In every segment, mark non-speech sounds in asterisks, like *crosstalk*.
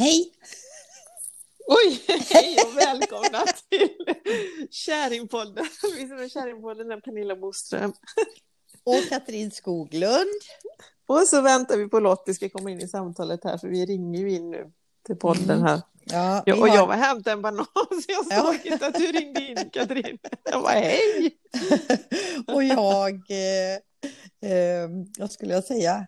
Hej! Oj, hej och *laughs* välkomna till Käringpodden. Vi som är Käringpodden är Pernilla Boström. Och Katrin Skoglund. Och så väntar vi på Lottie ska komma in i samtalet här för vi ringer ju in nu till podden här. Ja, Ja, vi och har- jag var hämtade en banan så jag Ja. såg inte att du ringde in Katrin. Jag bara hej! *laughs* och jag, eh, eh, vad skulle jag säga?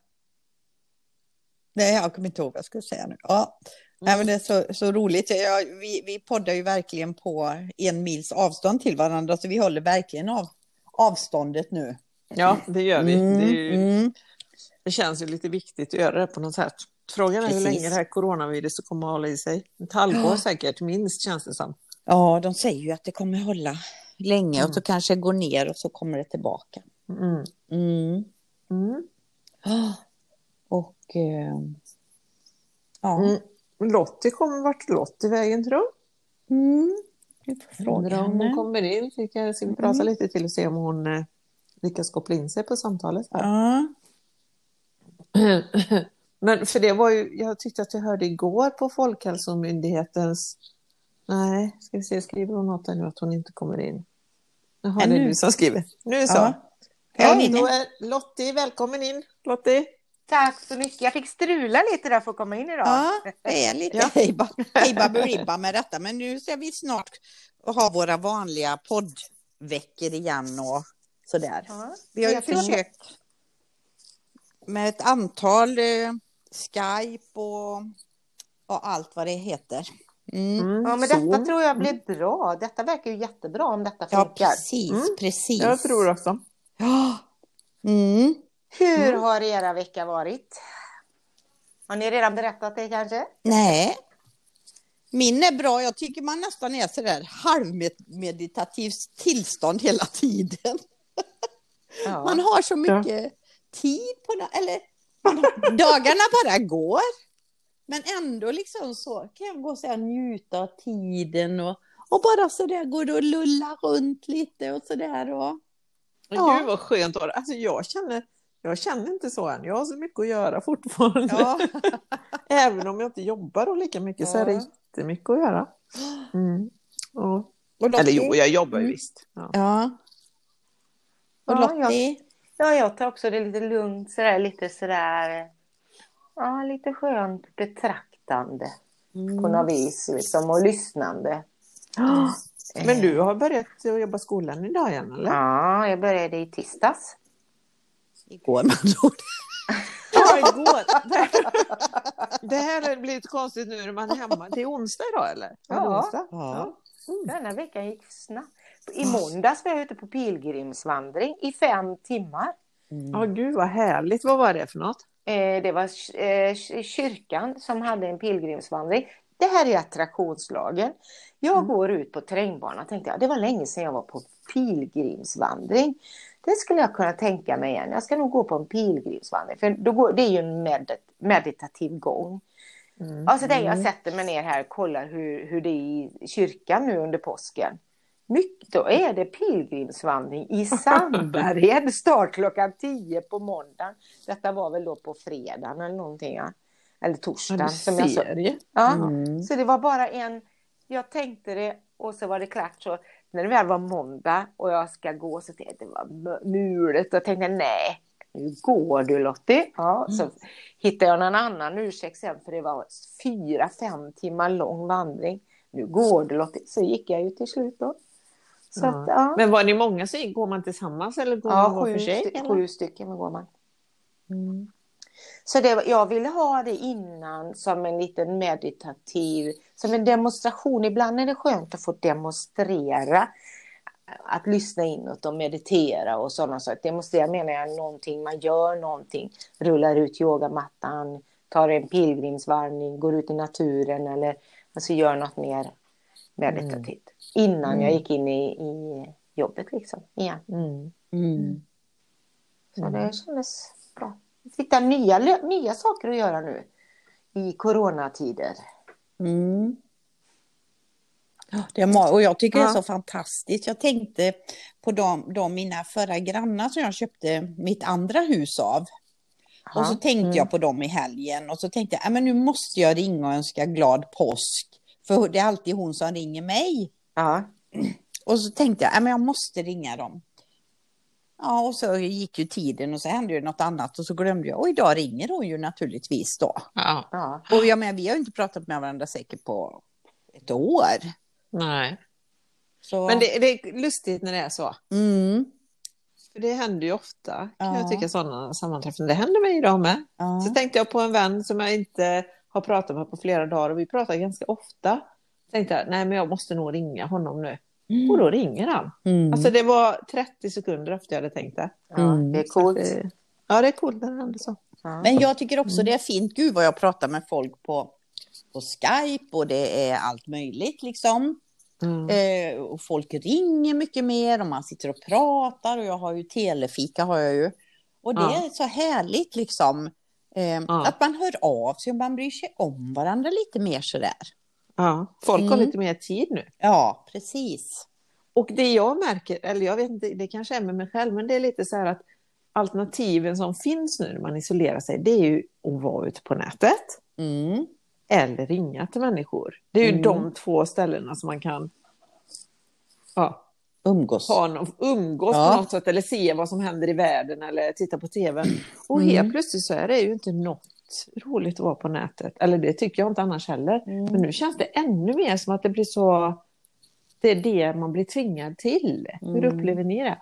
Nej, jag kommer inte ihåg vad jag skulle säga nu. Ja. Nej, men det är så, så roligt. Jag, vi, vi poddar ju verkligen på en mils avstånd till varandra, så vi håller verkligen av avståndet nu. Ja, det gör vi. Mm, Det, ju, mm. det känns ju lite viktigt att göra det på något sätt. Frågan är hur Precis. länge det här coronaviruset kommer att hålla i sig. Ett halvår Ja. *gasps* säkert, minst känns det som. Ja, de säger ju att det kommer hålla länge och Mm. så kanske går ner och så kommer det tillbaka. Mm. Mm. Mm. *gasps* Och eh, ja, Mm. Lottie kommer, vart Lottie vägen tror du? mm. Undrar om hon kommer in. Vi kan ska prata Mm. lite till och se om hon eh, lyckas koppla in sig på samtalet. Här. Ja. *clears throat* Men för det var ju, jag tyckte att jag hörde igår på Folkhälsomyndighetens... Nej, ska vi se, skriver hon något där nu att hon inte kommer in? Jaha, Ja, det är nu. du som skriver. Nu så. Ja. Ja, Jag hinner. då är Lottie, välkommen in. Lottie. Tack så mycket. Jag fick strula lite där för att komma in idag. Ja, det är lite Ja. hejba, *laughs* beribba med detta. Men nu ska vi snart ha våra vanliga poddveckor igen och sådär. Ja. Vi har ju försökt med ett antal eh, Skype och, och allt vad det heter. Mm. Mm, Ja, men Zoom. detta tror jag blir bra. Detta verkar ju jättebra om detta Ja, funkar. precis, Mm. precis. Jag tror också. Ja. Mm. Hur Mm. har era vecka varit? Har ni redan berättat det kanske? Nej. Min är bra. Jag tycker man nästan är sådär halvmeditativt tillstånd hela tiden. *laughs* Ja. Man har så mycket tid på det. Eller man har, *laughs* dagarna bara går. Men ändå liksom så kan jag gå och här, njuta av tiden och, och bara så där gå och lulla runt lite och så där. Och, Ja. Gud vad skönt det. Alltså jag känner, jag känner inte så än. Jag har så mycket att göra fortfarande. ja. *laughs* Även om jag inte jobbar då lika mycket så är det Ja. jättemycket att göra. Mm. Ja. Och Lottie? Eller jo, jag jobbar ju Mm. visst. Ja. Ja. Och Ja, Lottie? ja, jag tar också det lite lugnt sådär, lite sådär. Ja, lite skönt betraktande på något vis liksom och lyssnande. *gasps* Men du har börjat jobba skolan idag igen eller? Ja, jag började i tisdags. Igår med andra *laughs* ord. Ja, igår. *laughs* Det här blir lite konstigt nu när man är hemma. Det är onsdag idag eller? Ja. det är onsdag. Ja. Denna veckan gick snabbt. I måndags var jag ute på pilgrimsvandring i fem timmar. Ja, gud vad härligt. Vad var det för något? Eh, det var eh, kyrkan som hade en pilgrimsvandring. Det här är attraktionslagen. Jag går ut på terrängbanan och tänkte jag, det var länge sedan jag var på pilgrimsvandring. Det skulle jag kunna tänka mig igen. Jag ska nog gå på en pilgrimsvandring. För då går, det är ju en medit meditativ gång. Mm. Ja, så tänkte jag, jag sätter mig ner här och kollar hur, hur det är i kyrkan nu under påsken. Mycket, då är det pilgrimsvandring i *laughs* Sandberget, start klockan 10 på måndagen. Detta var väl då på fredagen eller någonting, ja. eller torsdagen. som jag ju. Ja, Mm. så det var bara en, jag tänkte det och så var det klart så när det väl var måndag och jag ska gå så tänkte jag det var mu- mulet och jag tänkte nej, nu går du Lottie. Ja, så hittade jag någon annan ursäkt sen för det var fyra, fem timmar lång vandring. Nu går du Lottie. Så gick jag ju till slut då. Ja. att, ja. Men var ni många så går man tillsammans eller går man Ja, var sju, för sig? sty- eller? sju stycken går man. Mm. Så det, jag ville ha det innan som en liten meditativ, som en demonstration. Ibland är det skönt att få demonstrera, att lyssna inåt och meditera och sådana saker. Demonstrera menar jag någonting, man gör någonting, rullar ut yogamattan, tar en pilgrimsvandring, går ut i naturen eller alltså gör något mer meditativt. Innan jag gick in i, i jobbet liksom igen. Mm. Mm. Så det kändes bra. Hitta nya, nya saker att göra nu i coronatider. Mm. Ja, Det är och jag tycker det är Ja. så fantastiskt. Jag tänkte på de, de mina förra grannar som jag köpte mitt andra hus av. Och så tänkte Mm. jag på dem i helgen och så tänkte jag, "Ja, men nu måste jag ringa och önska glad påsk. För det är alltid hon som ringer mig. Ja. Och så tänkte jag, "Ja, men jag måste ringa dem. Ja, och så gick ju tiden och så hände ju något annat och så glömde jag. Och idag ringer hon ju naturligtvis då. Ja. ja. Och jag menar, vi har ju inte pratat med varandra säkert på ett år. Nej. Så... Men det, det är lustigt när det är så. Mm. För det händer ju ofta, kan Ja. jag tycka, sådana sammanträffanden. Det händer mig idag med. Ja. Så tänkte jag på en vän som jag inte har pratat med på flera dagar och vi pratar ganska ofta. Tänkte jag, nej men jag måste nog ringa honom nu. Och då ringer han. Mm. Alltså det var 30 sekunder efter jag hade tänkt det. ja. Mm. Det är coolt. Det- Ja, det är coolt när det händer så. Ja. Men jag tycker också det är fint. Gud vad jag pratar med folk på, på Skype och det är allt möjligt liksom. Mm. Eh, och folk ringer mycket mer och man sitter och pratar och jag har ju telefika har jag ju. Och det Ja. är så härligt liksom. Eh, Ja. Att man hör av sig och man bryr sig om varandra lite mer sådär. Ja, folk har Mm. lite mer tid nu. Ja, precis. Och det jag märker, eller jag vet inte, det kanske är med mig själv, men det är lite så här att alternativen som finns nu när man isolerar sig, det är ju att vara ute på nätet Mm. eller ringa till människor. Det är ju Mm. de två ställena som man kan ja, Umgås. ha någon, umgås Ja. på något sätt eller se vad som händer i världen eller titta på tv. Och Mm. helt plötsligt så är det ju inte något roligt att vara på nätet. Eller det tycker jag inte annars heller. Mm. Men nu känns det ännu mer som att det blir så... Det är det man blir tvingad till. Hur Mm. upplever ni det?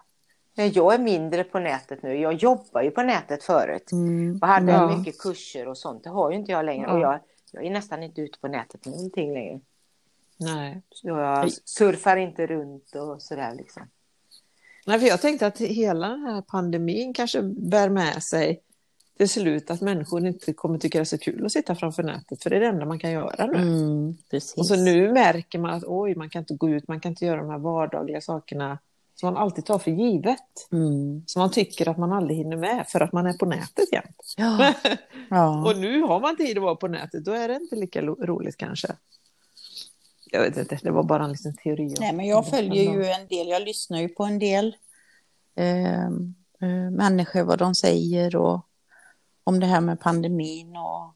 Ja, Jag är mindre på nätet nu. Jag jobbar ju på nätet förut. Mm. Och hade Ja. mycket kurser och sånt. Det har ju inte jag längre. Ja. Och jag, jag är nästan inte ute på nätet någonting längre. Nej. Så jag surfar inte runt och sådär liksom. Nej, för jag tänkte att hela den här pandemin kanske bär med sig till slut att människor inte kommer tycka det är så kul att sitta framför nätet. För det är det enda man kan göra nu. Mm. Och så nu märker man att oj, man kan inte gå ut, man kan inte göra de här vardagliga sakerna som man alltid tar för givet. Mm. Som man tycker att man aldrig hinner med för att man är på nätet jämt. Ja. *laughs* ja. Och nu har man tid att vara på nätet, då är det inte lika roligt kanske. Jag vet inte, det var bara en liten teori. Nej, men jag följer ju en del, jag lyssnar ju på en del eh, eh, människor, vad de säger och om det här med pandemin och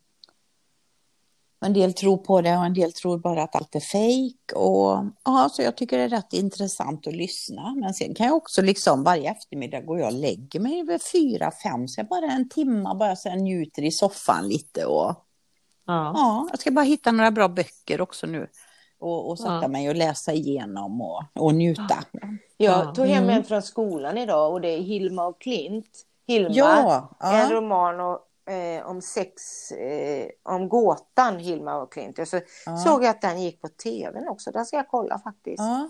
en del tror på det och en del tror bara att allt är fejk och ja, så jag tycker det är rätt intressant att lyssna. Men sen kan jag också liksom varje eftermiddag gå och lägger mig vid fyra, fem, så jag bara en timma bara så jag njuter i soffan lite och Ja. ja, jag ska bara hitta några bra böcker också nu och, och sätta Ja. mig och läsa igenom och, och njuta. Jag Ja. tog hem Mm. en från skolan idag och det är Hilma och Klint. Hilma, Ja, en ja. roman och, eh, om sex, eh, om gåtan Hilma och Klint. Och så Ja. såg jag att den gick på tvn också. Den ska jag kolla faktiskt. Ja.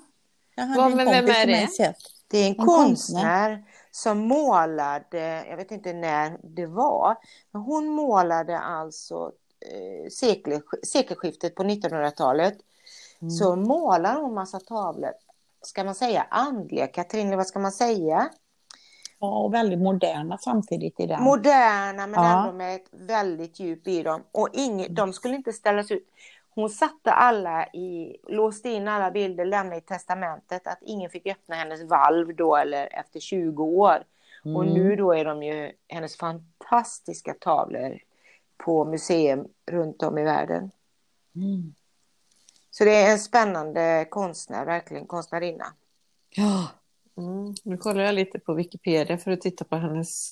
Jag hade Vad- en vem är det? sett. Det är en, En konstnär som målade, jag vet inte när det var, men hon målade alltså eh, sekel, sekelskiftet på 1900-talet. Mm. Så målar hon massa tavlor, ska man säga andliga, Katrin, vad ska man säga? Ja, och väldigt moderna samtidigt i den. Moderna men Ja. ändå med ett väldigt djup i dem. Och inget, de skulle inte ställas ut. Hon satte alla i, låste in alla bilder, lämnade i testamentet att ingen fick öppna hennes valv då eller efter 20 år. Och Mm. nu då är de ju hennes fantastiska tavlor på museum runt om i världen. Mm. Så det är en spännande konstnär, verkligen konstnärinna. Ja. Mm. Nu kollar jag lite på Wikipedia för att titta på hennes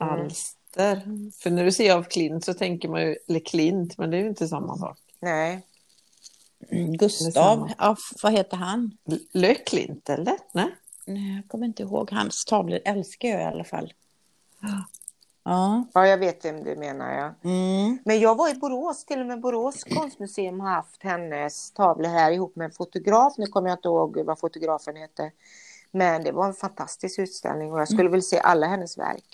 Mm. alster. För när du ser av Klint så tänker man ju, eller Klint, men det är ju inte samma sak. Nej, Mm, Gustav, ja, vad heter han? L- Le Klint, eller? Nej? Nej, jag kommer inte ihåg. Hans tavlor älskar jag i alla fall. Ja. ja jag vet vem du menar ja. Mm. Men jag var i Borås, till och med Borås konstmuseum har haft hennes tavlor här ihop med en fotograf. Nu kommer jag inte ihåg vad fotografen heter. Men det var en fantastisk utställning och jag skulle vilja se alla hennes verk.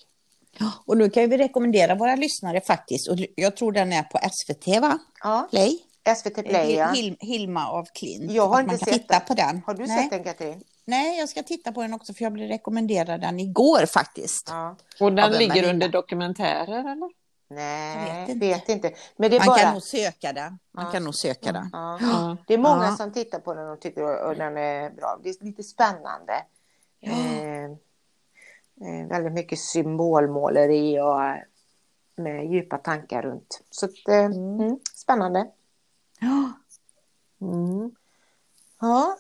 Och nu kan vi rekommendera våra lyssnare faktiskt. Och jag tror den är på SVT, va? Ja, Play. SVT Play ja. Hil- Hilma av Klint. Jag har Att man inte kan sett titta den. på den. Har du Nej. sett den Katrin? Nej, jag ska titta på den också för jag blev rekommenderad den igår faktiskt. Ja. Och den ligger Marina. under dokumentärer, eller? Nej, Jag vet vet inte. Men det är Man bara... kan nog söka den. Man Ja. kan nog söka den. Ja. Ja. Det är många Ja. som tittar på den och tycker att den är bra. Det är lite spännande. Ja. Eh, eh, väldigt mycket symbolmåleri och med djupa tankar runt. Så att, eh, mm, spännande. Ja. Mm. Ja,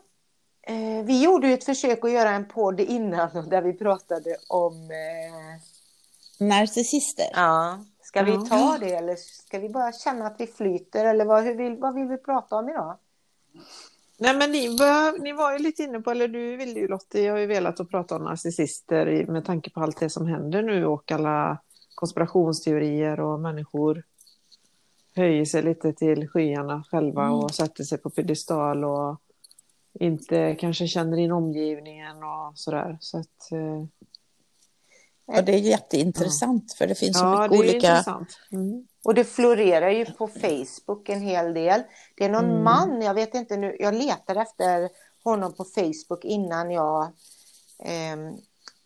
eh, vi gjorde ju ett försök att göra en podd innan *laughs* där vi pratade om... Eh, Narcissister. ja, ska vi ta det eller ska vi bara känna att vi flyter eller vad, vill, vad vill vi prata om idag? Nej, men ni var, ni var ju lite inne på, eller du ville ju Lottie, har ju velat att prata om narcissister med tanke på allt det som händer nu och alla konspirationsteorier och människor höjer sig lite till skyarna själva och sätter sig på piedestal och inte kanske känner in omgivningen och sådär. Så att, eh, Och det är jätteintressant för det finns så ja, mycket det är olika... intressant. Mm. Och det florerar ju på Facebook en hel del. Det är någon man, jag vet inte nu, jag letar efter honom på Facebook innan jag ehm,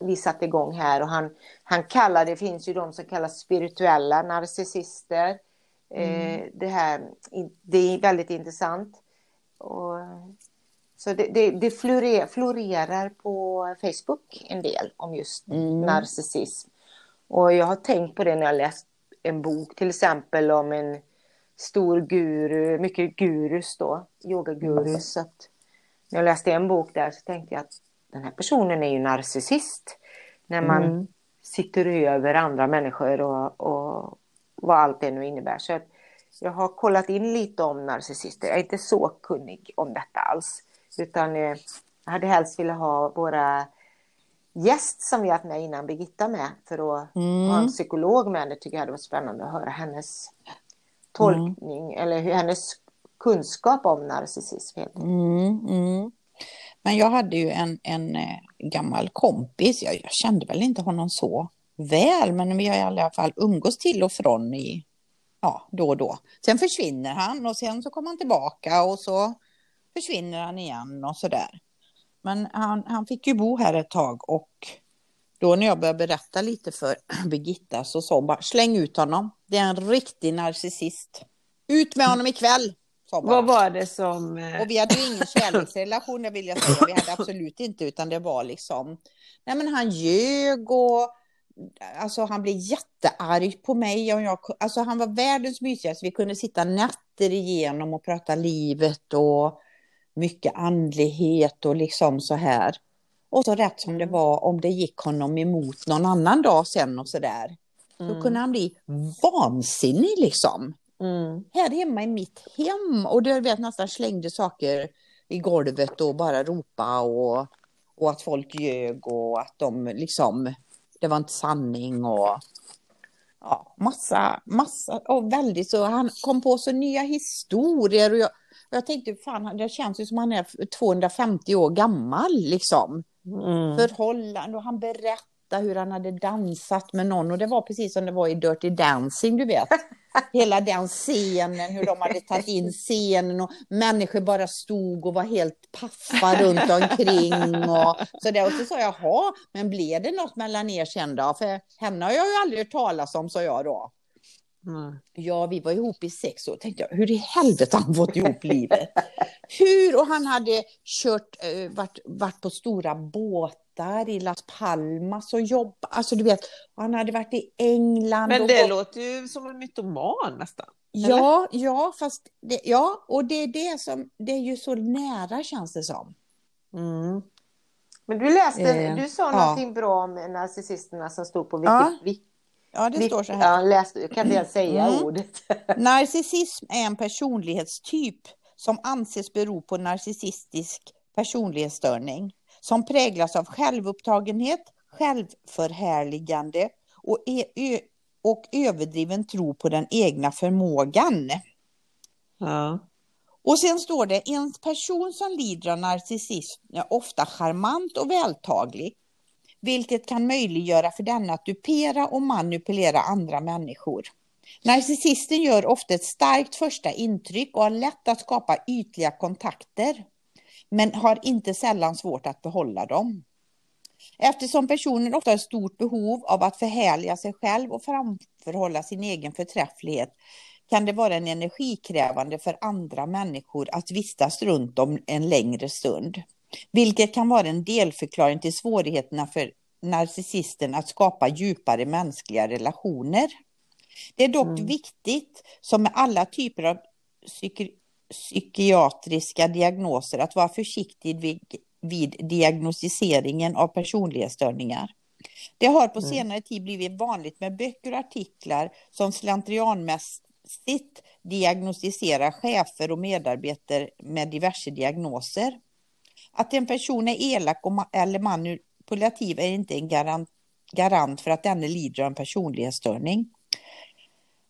vi satte igång här och han, han kallar, det finns ju de som kallas spirituella narcissister. Eh, det här, det är väldigt intressant. Och, så det, det, det florerar, florerar på Facebook en del om just narcissism. Och jag har tänkt på det när jag läst en bok till exempel om en stor guru, mycket gurus då, yogagurus. Att när jag läste en bok där så tänkte jag att den här personen är ju narcissist. När man Mm. sitter över andra människor och, och vad allt det nu innebär. Så jag har kollat in lite om narcissister. Jag är inte så kunnig om detta alls. Utan eh, jag hade helst velat ha våra gäst som vi haft med innan, Birgitta med, för att ha en psykolog med. Det tycker jag hade varit spännande att höra hennes tolkning eller hur hennes kunskap om narcissism. Mm, mm. Men jag hade ju en, en eh, gammal kompis, jag, jag kände väl inte honom så väl, men vi har i alla fall umgås till och från i, ja, då och då. Sen försvinner han och sen så kommer han tillbaka och så försvinner han igen och sådär. Men han, han fick ju bo här ett tag och då när jag började berätta lite för *clears throat* Birgitta så sa hon bara släng ut honom. Det är en riktig narcissist. Ut med honom ikväll. Sa bara. Vad var det som... eh, Och vi hade ju ingen *laughs* kärleksrelation, det vill jag säga. Vi hade absolut inte, utan det var liksom... Nej, men han ljög och... Alltså han blev jättearg på mig. Och jag, alltså han var världens mysigaste. Vi kunde sitta nätter igenom och prata livet och mycket andlighet och liksom så här. Och så rätt som det var, om det gick honom emot någon annan dag sen och så där. Då kunde han bli vansinnig liksom Mm. här hemma i mitt hem. Och du vet nästan slängde saker i golvet och bara ropa och, och att folk ljög och att de liksom, det var inte sanning och ja, massa, massa och väldigt så, han kom på så nya historier och jag, jag tänkte fan, det känns ju som han är 250 år gammal liksom Mm. förhållande och han berättade hur han hade dansat med någon och det var precis som det var i Dirty Dancing, du vet. *laughs* Hela den scenen, hur de hade tagit in scenen och människor bara stod och var helt paffa runt omkring och så där. Och så sa jag, jaha, men blev det något mellan er sen då? För henne har jag ju aldrig hört talas om, sa jag då. Mm. Ja, vi var ihop i sex år. Tänkte jag, hur i helvete har han fått ihop livet? *laughs* Hur? Och han hade kört, eh, varit, varit på stora båtar i Las Palmas och jobbat. Alltså du vet, och han hade varit i England. Men och det gått- låter ju som en mytoman nästan. Ja, ja, fast det, ja, och det är det som, det är ju så nära känns det som. Mm. Men du läste, Eh, du sa ja. någonting bra om narcissisterna som stod på Wiki, Ja, det Wiki, står så här. Ja, läste, jag kan inte ens säga Mm. ordet. *laughs* Narcissism är en personlighetstyp som anses bero på narcissistisk personlighetsstörning som präglas av självupptagenhet, självförhärligande och, e- och överdriven tro på den egna förmågan. Ja. Och sen står det, en person som lider av narcissism är ofta charmant och vältaglig, vilket kan möjliggöra för denna att dupera och manipulera andra människor. Narcissisten gör ofta ett starkt första intryck och har lätt att skapa ytliga kontakter, men har inte sällan svårt att behålla dem. Eftersom personen ofta har ett stort behov av att förhärliga sig själv och framförhålla sin egen förträfflighet kan det vara en energikrävande för andra människor att vistas runt om en längre stund. Vilket kan vara en delförklaring till svårigheterna för narcissisten att skapa djupare mänskliga relationer. Det är dock mm. viktigt, som med alla typer av psyki psykiatriska diagnoser, att vara försiktig vid, vid diagnostiseringen av personlighetsstörningar. Det har på mm. senare tid blivit vanligt med böcker och artiklar som slentrianmässigt diagnostiserar chefer och medarbetare med diverse diagnoser. Att en person är elak eller manipulativ är inte en garant, garant för att denne lider av en personlighetsstörning.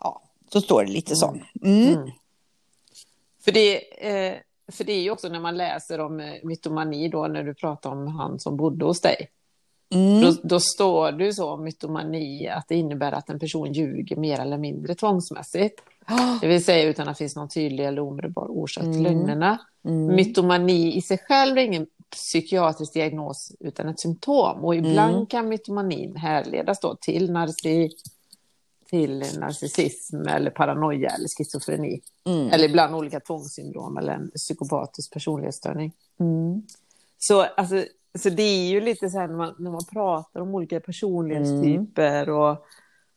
Ja, så står det lite så. Mm. Mm. För, det, eh, för det är ju också när man läser om eh, mytomani då, när du pratar om han som bodde hos dig. Mm. Då, då, står det så om mytomani att det innebär att en person ljuger mer eller mindre tvångsmässigt. Det vill säga utan att det finns någon tydlig eller omedelbar orsak till mm. lögnerna. Mm. Mytomani i sig själv är ingen psykiatrisk diagnos utan ett symptom. Och ibland mm. kan mytomanin härledas då till, narci till narcissism eller paranoia eller schizofreni. Mm. Eller ibland olika tvångssyndrom eller en psykopatisk personlighetsstörning. Mm. Så, alltså, så det är ju lite så här när man, när man pratar om olika personlighetstyper mm. och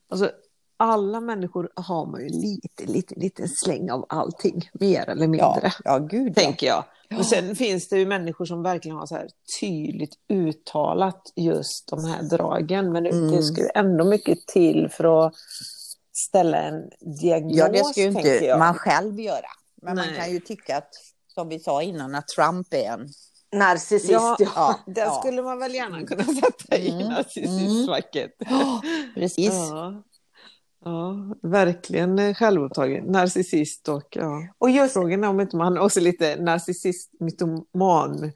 alltså, alla människor har man ju lite, lite, lite släng av allting, mer eller mindre. Ja, ja gud Tänker jag. Ja. Och sen finns det ju människor som verkligen har så här tydligt uttalat just de här dragen. Men mm. det ska ju ändå mycket till för att ställa en diagnos, Ja, det ska ju inte man själv göra. Men Nej. man kan ju tycka att, som vi sa innan, att Trump är en Narcissist, ja. ja. *laughs* Där ja. skulle man väl gärna kunna *laughs* sätta i mm. narcissistfacket. Mm. *gasps* precis. Ja. Ja, verkligen självupptagen. Narcissist och, ja. och just... frågan är om inte man också lite narcissist, mytoman.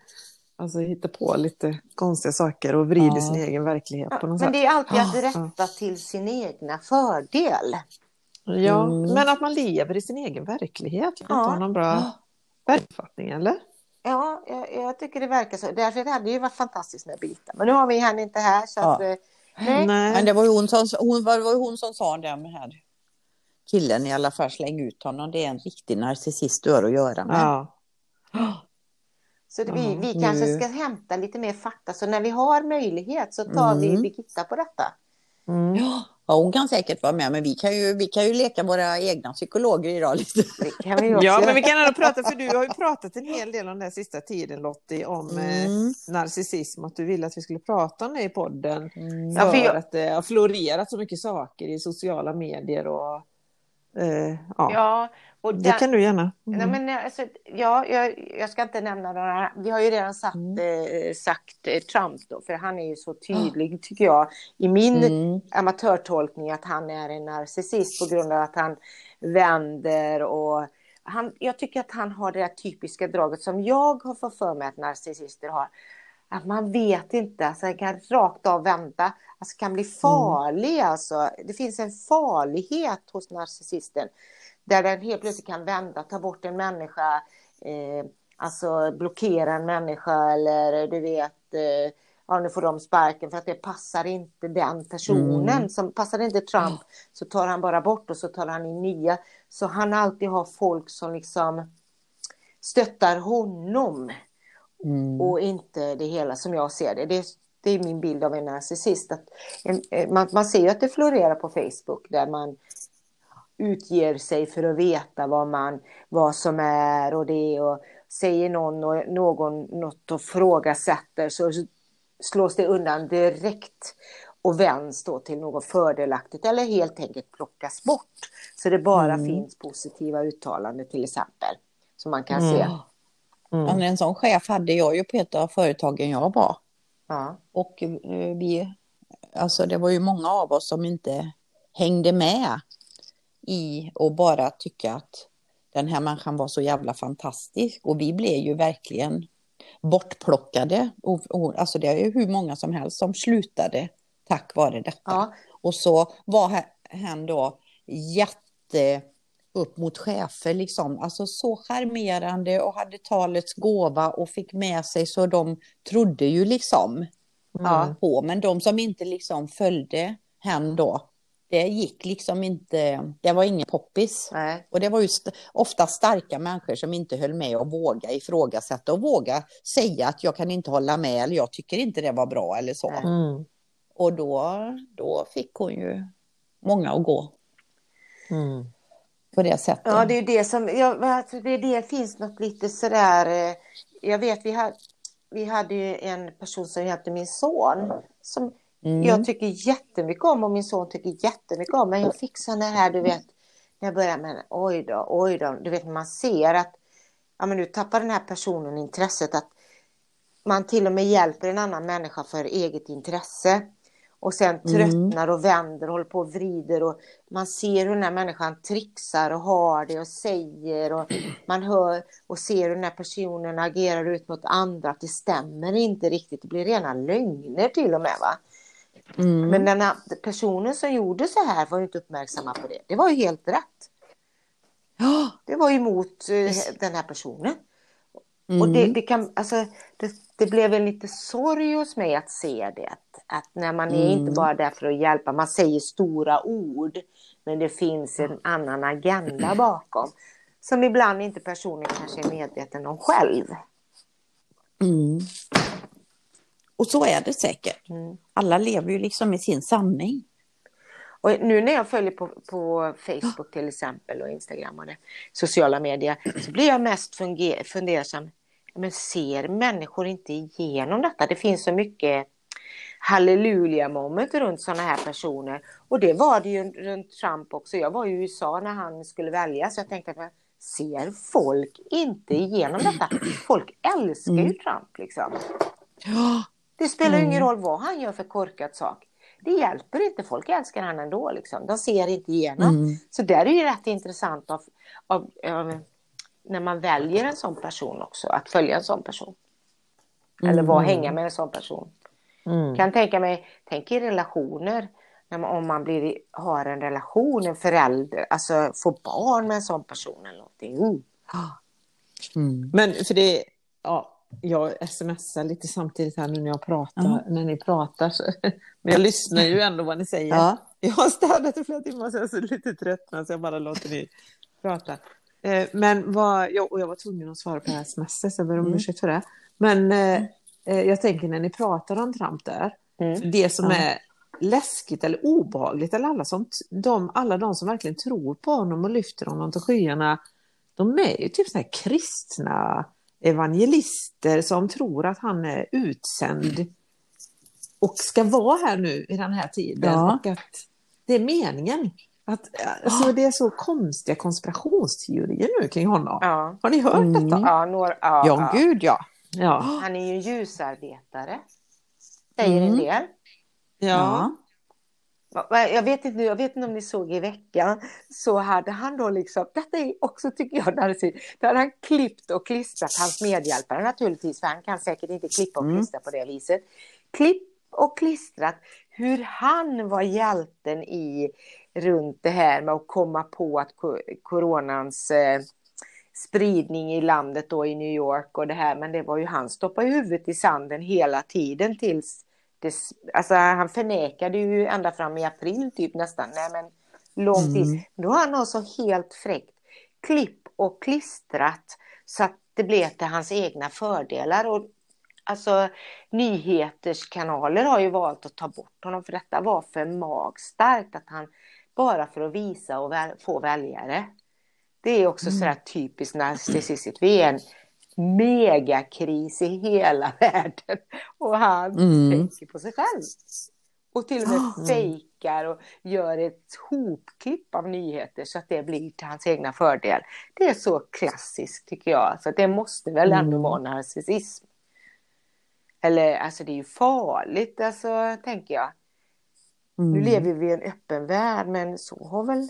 Alltså hitta på lite konstiga saker och vrider ja. sin egen verklighet ja, på något Men sätt. det är alltid att rätta ja. till sin egna fördel. Ja, mm. men att man lever i sin egen verklighet. Ja. Inte har någon bra verklighetsuppfattning, eller? Ja, jag, jag, tycker det verkar så. Därför det hade ju varit fantastiskt med Brita. Men nu har vi henne inte här. Så att, eh, Nej. Nej. Men det var ju hon som, hon, var, var hon som sa det med här killen i alla fall, släng ut honom. Det är en riktig narcissist du har att göra med. Ja. *gasps* Så det, vi, vi kanske ska hämta lite mer fakta. Så när vi har möjlighet så tar mm. vi Birgitta på detta. Mm. Ja. Ja, hon kan säkert vara med, men vi kan ju, vi kan ju leka våra egna psykologer idag. Lite. ja, men vi kan ändå prata, för du har ju pratat en hel del om den sista tiden, Lottie, om eh, mm. eh, narcissism, att du ville att vi skulle prata om det i podden. Mm. För, ja, för jag... att det har florerat så mycket saker i sociala medier och eh, ja. ja. Och det kan du gärna. Mm. Nej, men, alltså, ja, jag, jag, ska inte nämna några. Vi har ju redan satt, mm. eh, sagt eh, Trump då, för han är ju så tydlig oh. tycker jag i min mm. amatörtolkning att han är en narcissist på grund av att han vänder och han, jag tycker att han har det där typiska draget som jag har fått för mig att narcissister har. Att man vet inte, alltså han kan rakt av vända, alltså kan bli mm. farlig alltså. Det finns en farlighet hos narcissisten där den helt plötsligt kan vända, ta bort en människa, eh, alltså blockera en människa eller du vet, eh, ja nu får de sparken för att det passar inte den personen, mm. som passar inte Trump så tar han bara bort och så tar han in nya. Så han alltid har folk som liksom stöttar honom mm. och inte det hela som jag ser det. det det är min bild av en narcissist. Att eh, man, man ser ju att det florerar på Facebook där man utger sig för att veta vad, man, vad som är och det och säger någon, och, någon något och frågasätter så slås det undan direkt och vänds då till något fördelaktigt eller helt enkelt plockas bort. Så det bara mm. finns positiva uttalanden till exempel som man kan mm. se. Mm. Men en sån chef hade jag ju på ett av företagen jag var. Ja. Och eh, vi, alltså det var ju många av oss som inte hängde med i att bara tycka att den här människan var så jävla fantastisk. Och vi blev ju verkligen bortplockade. Och, och, alltså det är ju hur många som helst som slutade tack vare detta. Ja. Och så var han då jätte upp mot chefer liksom, alltså så charmerande och hade talets gåva och fick med sig så de trodde ju liksom mm. på, men de som inte liksom följde hen då, det gick liksom inte, det var ingen poppis. Nej. Och det var ju st ofta starka människor som inte höll med och våga ifrågasätta och våga säga att jag kan inte hålla med eller jag tycker inte det var bra eller så. Mm. Och då, då fick hon ju många att gå. Mm. På det sättet. Ja, det är det som, jag, alltså det, det finns något lite sådär, eh, jag vet vi, har, vi hade ju en person som hjälpte min son som Mm. jag tycker jättemycket om och min son tycker jättemycket om, men jag fick sådana här, du vet, när jag började med oj då, oj då, du vet när man ser att ja, men nu tappar den här personen intresset att man till och med hjälper en annan människa för eget intresse och sen tröttnar och vänder och håller på och vrider och man ser hur den här människan trixar och har det och säger och man hör och ser hur den här personen agerar ut mot andra att det stämmer inte riktigt, det blir rena lögner till och med va. Mm. Men den här personen som gjorde så här var ju inte uppmärksamma på det. Det var ju helt rätt. Ja. Det var ju emot eh, den här personen. Mm. Och det, det, kan, alltså, det, det blev en lite sorg hos mig att se det. Att, att när man är Mm. inte bara där för att hjälpa, man säger stora ord. Men det finns en annan agenda bakom. Som ibland inte personen kanske är medveten om själv. Mm. Och så är det säkert. Mm. Alla lever ju liksom i sin sanning. Och nu när jag följer på, på Facebook till exempel och Instagram och det, sociala medier så blir jag mest fundersam. Men ser människor inte igenom detta? Det finns så mycket halleluja moment runt sådana här personer. Och det var det ju runt Trump också. Jag var i USA när han skulle väljas. Så jag tänkte att ser folk inte igenom detta? Folk älskar ju Trump liksom. Ja. Det spelar ju ingen roll vad han gör för korkat sak. Det hjälper inte, folk älskar han ändå. Liksom. De ser inte igenom. Mm. Så där är ju rätt intressant av, av, av, när man väljer en sån person också, att följa en sån person. Eller vara hänga med en sån person. Mm. Kan tänka mig, tänk i relationer. När man, om man blir, har en relation, en förälder, alltså får barn med en sån person eller någonting. Uh. Mm. Men för det, ja, jag smsar lite samtidigt här nu när jag pratar, Ja. när ni pratar. Så, *laughs* men jag lyssnar ju ändå vad ni säger. Ja. Jag har städat i flera timmar så jag är lite trött så jag bara låter ni prata. Eh, men vad, jag, och jag var tvungen att svara på det här smset så jag ber om Mm. ursäkt för det. Men eh, eh, jag tänker när ni pratar om Trump där, Mm. det som Ja. är läskigt eller obehagligt, eller alla, som, de, alla de som verkligen tror på honom och lyfter honom till skyarna, de är ju typ så här kristna evangelister som tror att han är utsänd och ska vara här nu i den här tiden Ja. och att det är meningen. Att, alltså, det är så konstiga konspirationsteorier nu kring honom. Ja. Har ni hört Mm. detta? Ja, några, ja, Ja, ja. gud ja. Ja. Han är ju en ljusarbetare. Säger en Mm. del. ja. Jag vet, inte, jag vet inte om ni såg i veckan, så hade han då liksom, detta är också tycker jag då hade han klippt och klistrat hans medhjälpare naturligtvis, för han kan säkert inte klippa och Mm. klistra på det viset. Klipp och klistrat hur han var hjälten i runt det här med att komma på att coronans eh, spridning i landet då i New York och det här, men det var ju han stoppade huvudet i sanden hela tiden tills det, alltså han förnekade ju ända fram i april typ nästan, nej men lång tid. Mm. Då har han också helt fräckt klipp och klistrat så att det blev till hans egna fördelar. Och, alltså nyheterskanaler har ju valt att ta bort honom för detta var för magstarkt att han bara för att visa och väl, få väljare. Det är också sådär typiskt narcissistiskt. Vi är en megakris i hela *laughs* världen och han Mm. tänker på sig själv. Och till och med fejkar och gör ett hopklipp av nyheter så att det blir till hans egna fördel. Det är så klassiskt tycker jag. Så det måste väl ändå Mm. vara narcissism. Eller alltså det är ju farligt alltså tänker jag. Nu Mm. lever vi i en öppen värld men så har väl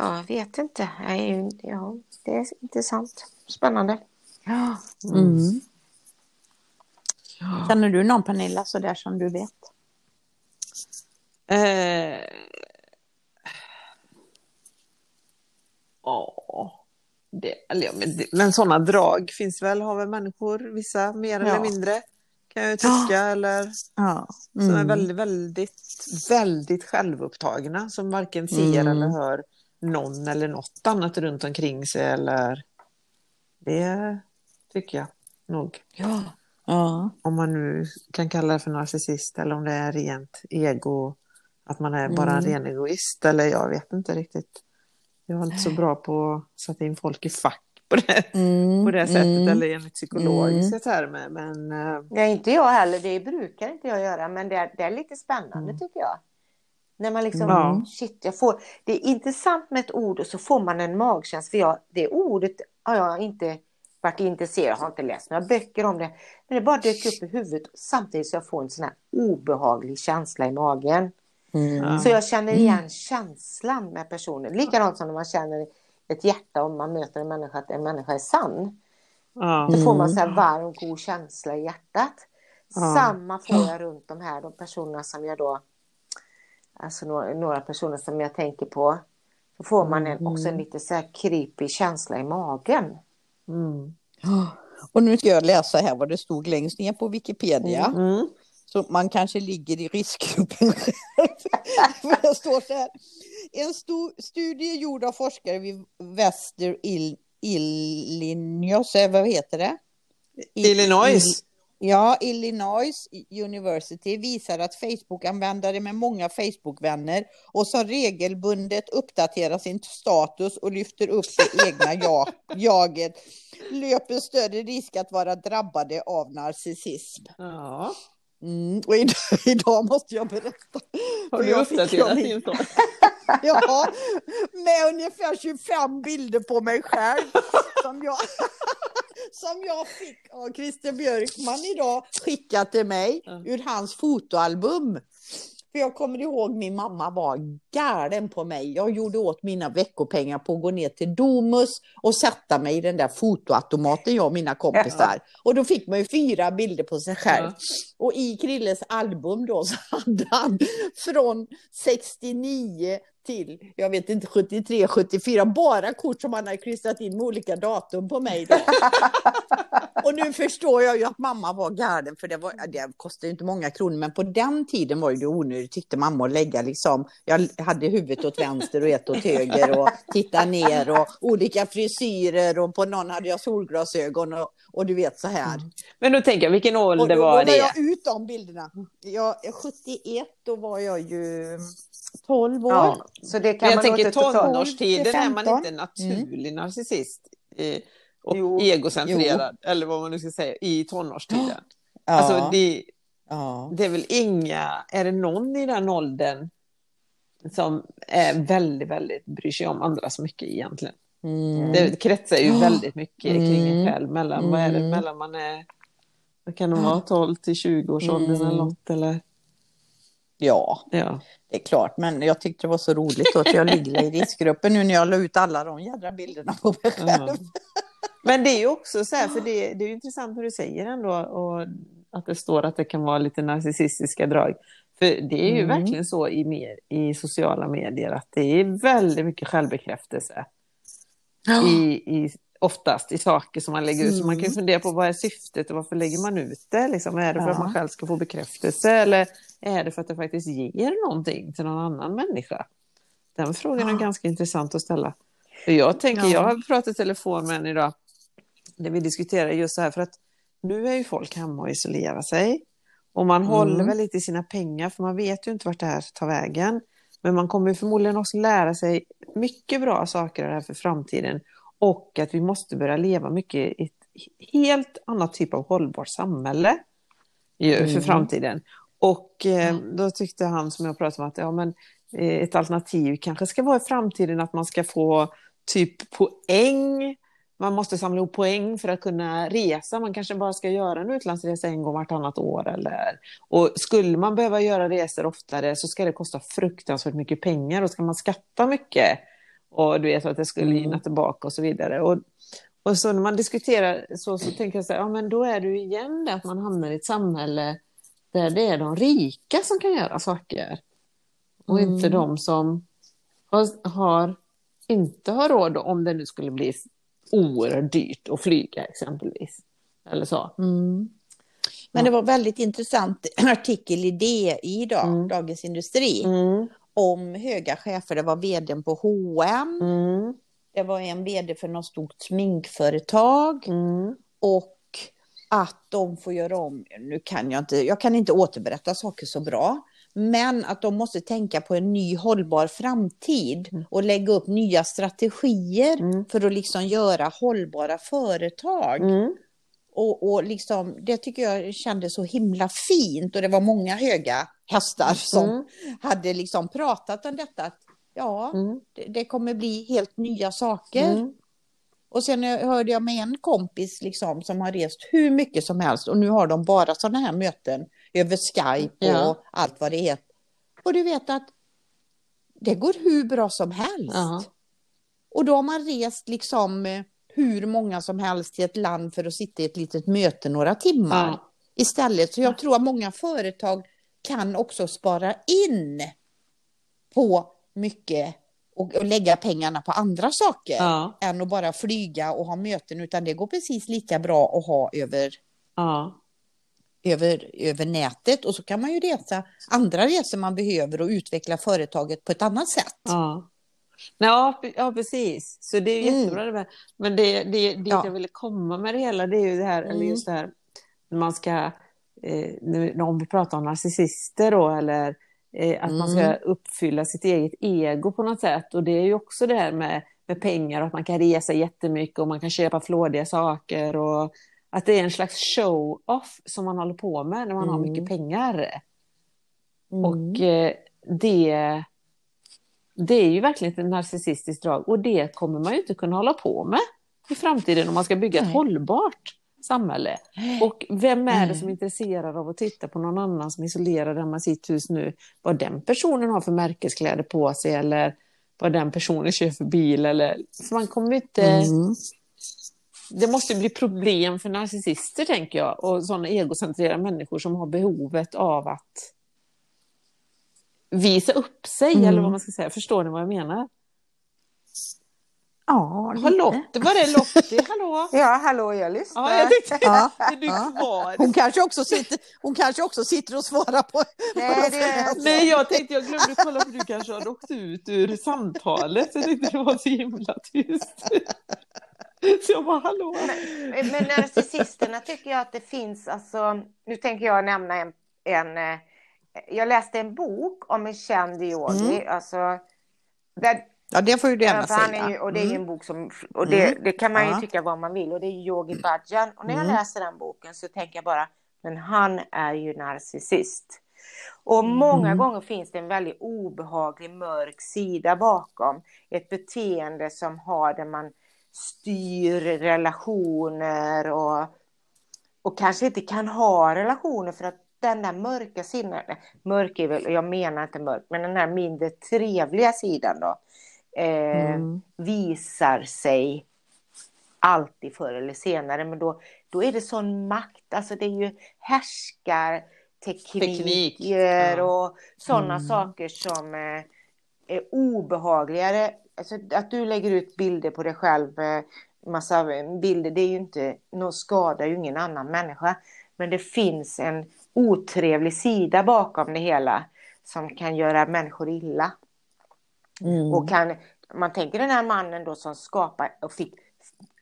Ja, jag vet inte. Ja, det är intressant. Spännande. Ja. Mm. Känner du någon Pernilla sådär som du vet? Eh... Ja, det, men, det- men sådana drag finns väl, har väl människor, vissa mer eller Ja. mindre, kan jag ju tycka, eller Ja. som är väldigt, väldigt, väldigt självupptagna, som varken ser Mm. eller hör någon eller något annat runt omkring sig, eller det tycker jag nog. Ja. Ja. Om man nu kan kalla det för narcissist eller om det är rent ego, Att man är bara en Mm. ren egoist eller jag vet inte riktigt. Jag är inte så bra på att sätta in folk i fack på det, Mm, på det sättet mm. eller enligt psykologiska termer. Men eh, Nej, inte jag heller. Det brukar inte jag göra. Men det är, det är lite spännande Mm. tycker jag. När man liksom, Ja. shit, jag får, det är intressant med ett ord och så får man en magkänsla. För jag, det ordet har jag inte varit intresserad av, har inte läst några böcker om det. Men det bara dök upp i huvudet samtidigt så jag får en sån här obehaglig känsla i magen. Mm. Så jag känner igen känslan med personen. Likadant som när man känner ett hjärta om man möter en människa, att en människa är sann. ja. Då får man så här varm, god känsla i hjärtat. Ja. Samma får jag runt de här de personerna som jag då, alltså några, några personer som jag tänker på. Då får man en, också en lite så här creepy känsla i magen. Mm. *gasps* Och nu ska jag läsa här vad det stod längst ner på Wikipedia. Mm. Så man kanske ligger i riskgruppen. *laughs* För det står så här. En stor studie gjord av forskare vid Wester Il Illinois, vad heter det? Illinois. Ja, Illinois University visar att Facebook-användare med många Facebook-vänner och som regelbundet uppdaterar sin status och lyfter upp det egna jag, *laughs* jaget löper större risk att vara drabbade av narcissism. Ja. Mm, och idag, *laughs* idag måste jag berätta. Har du uppdaterat din status? *laughs* *laughs* Ja, med ungefär 25 bilder på mig själv som jag, *laughs* som jag fick av Christer Björkman idag skickat till mig ur hans fotoalbum. För jag kommer ihåg min mamma var galen på mig. Jag gjorde åt mina veckopengar på att gå ner till Domus och sätta mig i den där fotoautomaten jag och mina kompisar. Och då fick man ju fyra bilder på sig själv. Och i Krilles album då så hade han från 69 till, jag vet inte, 73, 74, bara kort som han hade klistrat in med olika datum på mig. *laughs* Och nu förstår jag ju att mamma var galen, för det, var, det kostade ju inte många kronor, men på den tiden var det onödigt, tyckte mamma, att lägga liksom, jag hade huvudet åt vänster och ett åt höger och titta ner och olika frisyrer och på någon hade jag solglasögon och, och du vet så här. Men då tänker jag, vilken ålder var då la det? jag ut de bilderna. Jag, 71, då var jag ju 12 år. Ja, så det kan Men jag man tänker tonårstiden är man 15. inte naturlig narcissist eh, och Jo. egocentrerad, eller vad man nu ska säga, i tonårstiden. Ja, Alltså det, ja. det är väl inga, är det någon i den åldern som är väldigt, väldigt bryr sig om andra så mycket egentligen. Mm. Det kretsar ju väldigt mycket kring en Mm. själv. Mellan, Vad är det Mm. mellan man är, vad kan det vara, 12 till 20 års åldern Mm. eller något? Eller, ja, ja. det är klart. Men jag tyckte det var så roligt att jag ligger i riskgruppen nu när jag la ut alla de jädra bilderna på mig själv. Ja. Men det är ju också så här, för det, det är intressant hur du säger ändå, och att det står att det kan vara lite narcissistiska drag. För det är ju Mm. verkligen så i, mer, i sociala medier att det är väldigt mycket självbekräftelse. I, i, oftast i saker som man lägger ut. Så man kan ju Mm. fundera på vad är syftet och varför lägger man ut det? Liksom, är det för att Ja. man själv ska få bekräftelse eller är det för att det faktiskt ger någonting till någon annan människa? Den frågan är Ja. ganska intressant att ställa. För jag tänker, Ja. jag har pratat i telefon med en idag där vi diskuterar just så här för att nu är ju folk hemma och isolerar sig och man Mm. håller väl lite i sina pengar för man vet ju inte vart det här tar vägen. Men man kommer förmodligen också lära sig mycket bra saker av det här för framtiden och att vi måste börja leva mycket i ett helt annat typ av hållbart samhälle ju, för Mm. framtiden. Och eh, då tyckte han som jag pratade om att ja, men, eh, ett alternativ kanske ska vara i framtiden att man ska få typ poäng. Man måste samla ihop poäng för att kunna resa. Man kanske bara ska göra en utlandsresa en gång vartannat år. Eller... Och skulle man behöva göra resor oftare så ska det kosta fruktansvärt mycket pengar och ska man skatta mycket. Och du vet att det skulle Mm. gynna tillbaka och så vidare. Och, och så när man diskuterar så, så tänker jag så här, ja men då är det ju igen det att man hamnar i ett samhälle där det är de rika som kan göra saker. Och Mm. inte de som har, har, inte har råd om det nu skulle bli oerhört dyrt att flyga exempelvis. Eller så. Mm. Men det var väldigt intressant *clears throat* artikel i DI idag, Mm. Dagens Industri, Mm, om höga chefer. Det var vdn på H&M, mm, det var en vd för något stort sminkföretag mm, och att de får göra om, nu kan jag inte, jag kan inte återberätta saker så bra, Men att de måste tänka på en ny hållbar framtid Mm. och lägga upp nya strategier Mm. för att liksom göra hållbara företag. Mm. Och, och liksom, det tycker jag kändes så himla fint och det var många höga hästar som Mm. hade liksom pratat om detta. Att, ja, Mm. det, det kommer bli helt nya saker. Och sen hörde jag med en kompis liksom, som har rest hur mycket som helst och nu har de bara sådana här möten över Skype Ja. och allt vad det heter. Och du vet att det går hur bra som helst. Ja. Och då har man rest liksom eh, hur många som helst till ett land för att sitta i ett litet möte några timmar Ja. istället. Så jag tror att många företag kan också spara in på mycket och, och lägga pengarna på andra saker Ja. än att bara flyga och ha möten, utan det går precis lika bra att ha över, Ja. över, över nätet och så kan man ju resa andra resor man behöver och utveckla företaget på ett annat sätt. Ja. Ja, ja, precis. Så det är Mm. jättebra. Det med. Men det, det, det Ja. jag ville komma med det hela, det är ju det här, eller Mm. just det här, när man ska, eh, nu, om vi pratar om narcissister då, eller eh, att man ska Mm. uppfylla sitt eget ego på något sätt. Och det är ju också det här med, med pengar, att man kan resa jättemycket och man kan köpa flådiga saker. Och att det är en slags show-off som man håller på med när man har Mm. mycket pengar. Mm. Och eh, det, det är ju verkligen ett narcissistiskt drag och det kommer man ju inte kunna hålla på med i framtiden om man ska bygga ett Nej. hållbart samhälle. Och vem är det som är Nej. intresserad av att titta på någon annan som är isolerad hemma i sitt hus nu? Vad den personen har för märkeskläder på sig eller vad den personen kör för bil. Eller, för man kommer inte... Mm. Det måste bli problem för narcissister tänker jag och sådana egocentrerade människor som har behovet av att visa upp sig Mm. eller vad man ska säga. Förstår ni vad jag menar? Ja, lite. Lotte, var är Lottie? Hallå? *laughs* Ja, hallå, jag lyssnar. Ja, jag tänkte, Ja, *laughs* är du ja. kvar? Hon kanske också sitter, hon kanske också sitter och svarar på... Nej, det är- Nej, jag tänkte jag glömde kolla för du kanske har åkt ut ur samtalet. Jag tyckte det var så himla tyst. *laughs* Så jag bara, hallå? Men narcissisterna tycker jag att det finns, alltså, nu tänker jag nämna en, en eh, jag läste en bok om en känd yogi, alltså, där, Ja, det får ju du gärna för han säga. är ju, och det är ju Mm. en bok som, och det, Mm. det kan man ju Ja. tycka vad man vill, och det är ju Yogi Bhajan. Och när jag Mm. läser den boken så tänker jag bara, men han är ju narcissist. Och många Mm. gånger finns det en väldigt obehaglig mörk sida bakom. Ett beteende som har där man styr relationer och, och kanske inte kan ha relationer för att den där mörka sidan, mörk är väl, jag menar inte mörk, men den här mindre trevliga sidan då, eh, Mm. visar sig alltid förr eller senare. Men då, då är det sån makt, alltså det är ju härskartekniker Ja. och sådana Mm. saker som eh, är obehagligare. Alltså att du lägger ut bilder på dig själv, eh, massa bilder, det är ju inte, skadar ju ingen annan människa. Men det finns en otrevlig sida bakom det hela som kan göra människor illa. Mm. Och kan, man tänker den här mannen då som skapar och fick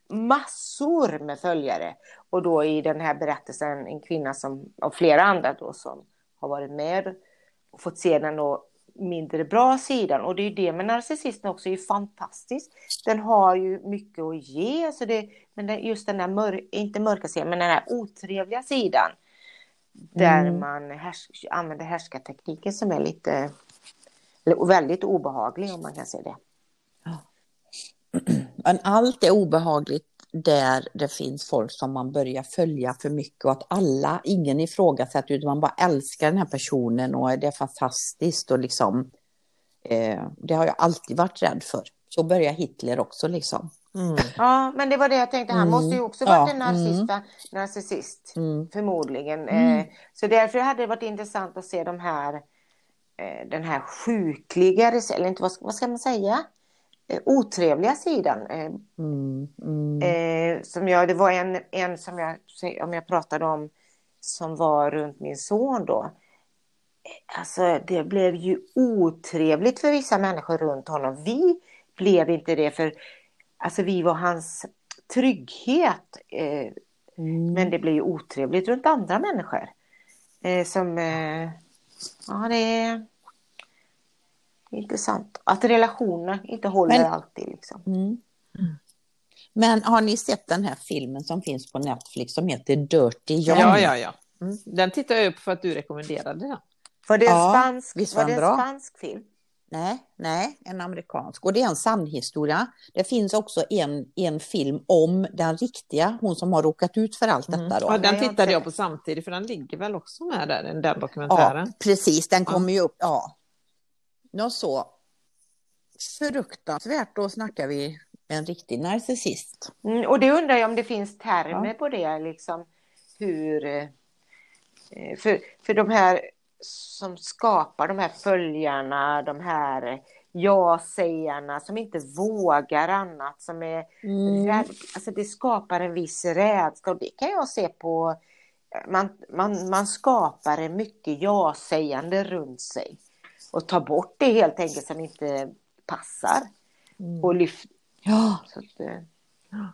massor med följare. Och då i den här berättelsen en kvinna som, och flera andra då som har varit med och fått se den då mindre bra sidan. Och det är ju det med narcissisten också, är ju fantastiskt. Den har ju mycket att ge. Så det, men just den där, mör, inte mörka sidan, men den här otrevliga sidan. Där Mm. man härs, använder härskartekniken som är lite, eller väldigt obehaglig om man kan säga det. *clears throat* Men allt är obehagligt där det finns folk som man börjar följa för mycket och att alla, ingen ifrågasätter utan man bara älskar den här personen och det är fantastiskt och liksom eh, det har jag alltid varit rädd för. Så börjar Hitler också liksom. Ja, men det var det jag tänkte. Han Mm. måste ju också varit Ja, en narcissist, narcissist Mm. förmodligen. Mm. Eh, så därför hade det varit intressant att se de här, eh, den här sjukliga, eller inte vad ska, vad ska man säga, eh, otrevliga sidan. Eh, Mm. Mm. eh, som jag, det var en, en som jag, om jag pratade om som var runt min son då. Eh, Alltså det blev ju otrevligt för vissa människor runt honom. Vi blev inte det för alltså vi var hans trygghet. Eh, Mm. men det blev ju otrevligt runt andra människor. Eh, som, eh, Ja, det är intressant. Att relationer inte håller Men- alltid. Liksom. Mm. Men har ni sett den här filmen som finns på Netflix som heter Dirty John? Ja, ja, ja. Mm. Den tittade jag upp för att du rekommenderade den. Var det en Ja, spansk, visst var var det en bra? spansk film? Nej, nej, en amerikansk. Och det är en sann historia. Det finns också en, en film om den riktiga, hon som har råkat ut för allt detta. Då. Ja, den tittade jag på samtidigt, för den ligger väl också med där, den dokumentären. Ja, precis, den kommer ju upp. Ja. Något så fruktansvärt, då snackar vi en riktig narcissist. Mm, och det undrar jag om det finns termer Ja. på det. Liksom, hur, eh, för, för de här som skapar de här följarna, de här ja-sägarna som inte vågar annat, som är rädd, alltså det skapar en viss rädsla. Och det kan jag se på man, man, man skapar mycket ja-sägande runt sig. Och tar bort det helt enkelt som inte passar. Och lyft, Ja, så att, eh,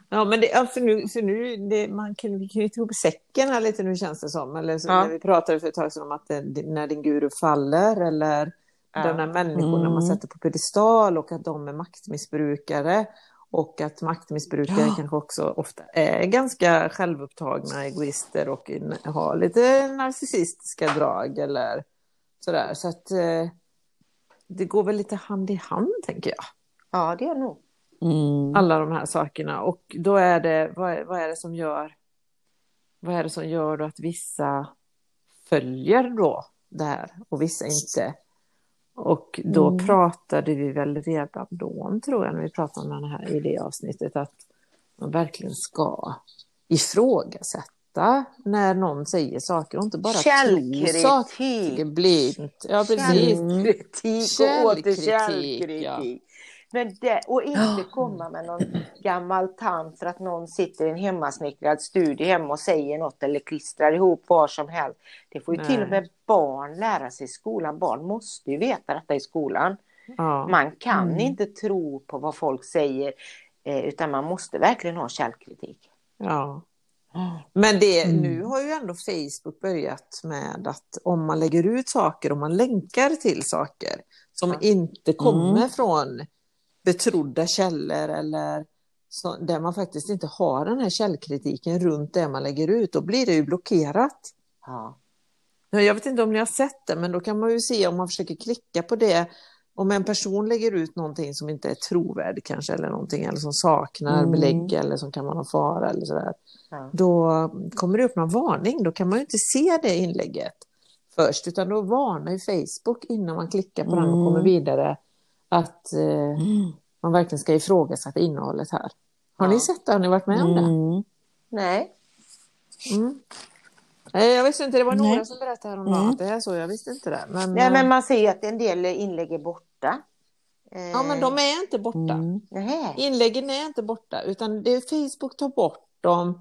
Ja, men det, alltså nu, så nu det, man kan, vi kan ju ta ihop säcken här lite nu känns det som. Eller så, Ja. när vi pratade för ett tag sedan om att det, när din guru faller eller Ja. de där människorna man Mm. sätter på pedestal och att de är maktmissbrukare. Och att maktmissbrukare Ja. kanske också ofta är ganska självupptagna egoister och har lite narcissistiska drag eller sådär. Så att eh, det går väl lite hand i hand tänker jag ja det är nog. Mm. alla de här sakerna. Och då är det, vad är, vad är det som gör, vad är det som gör då att vissa följer då det här och vissa inte? Och då Mm. pratade vi väl redan då, tror jag, när vi pratade om den här i det avsnittet, att man verkligen ska ifrågasätta när någon säger saker och inte bara tro saker blint. Ja, precis. Källkritik och åter källkritik. ja. Men det, och inte komma med någon gammal tant för att någon sitter i en hemmasnickrad studie hemma och säger något eller klistrar ihop vad som helst. Det får ju Nej. till och med barn lära sig i skolan. Barn måste ju veta detta i skolan. Ja. Man kan Mm. inte tro på vad folk säger eh, utan man måste verkligen ha källkritik. Ja. Men det, Mm. nu har ju ändå Facebook börjat med att om man lägger ut saker, om man länkar till saker som Ja. inte kommer Mm. från betrodda källor eller så, där man faktiskt inte har den här källkritiken runt det man lägger ut, då blir det ju blockerat. Ja. Ja, Jag vet inte om ni har sett det, men då kan man ju se om man försöker klicka på det. Om en person lägger ut någonting som inte är trovärdigt kanske, eller någonting, eller som saknar Mm. belägg, eller som kan vara någon fara eller sådär. Ja. Då kommer det upp någon varning, då kan man ju inte se det inlägget först, utan då varnar ju Facebook innan man klickar på den och Mm. kommer vidare att eh, Mm. man verkligen ska ifrågasätta innehållet här. Har Ja. ni sett det? Har ni varit med om det? Mm. Nej. Mm. Nej, jag visste inte, det var några Nej. som berättade häromdagen Mm. att det är så, jag visste inte det. Men, Nej, eh, men man ser ju att en del inlägg är borta. Eh, Ja, men de är inte borta. Mm. Inläggen är inte borta, utan det är Facebook tar bort dem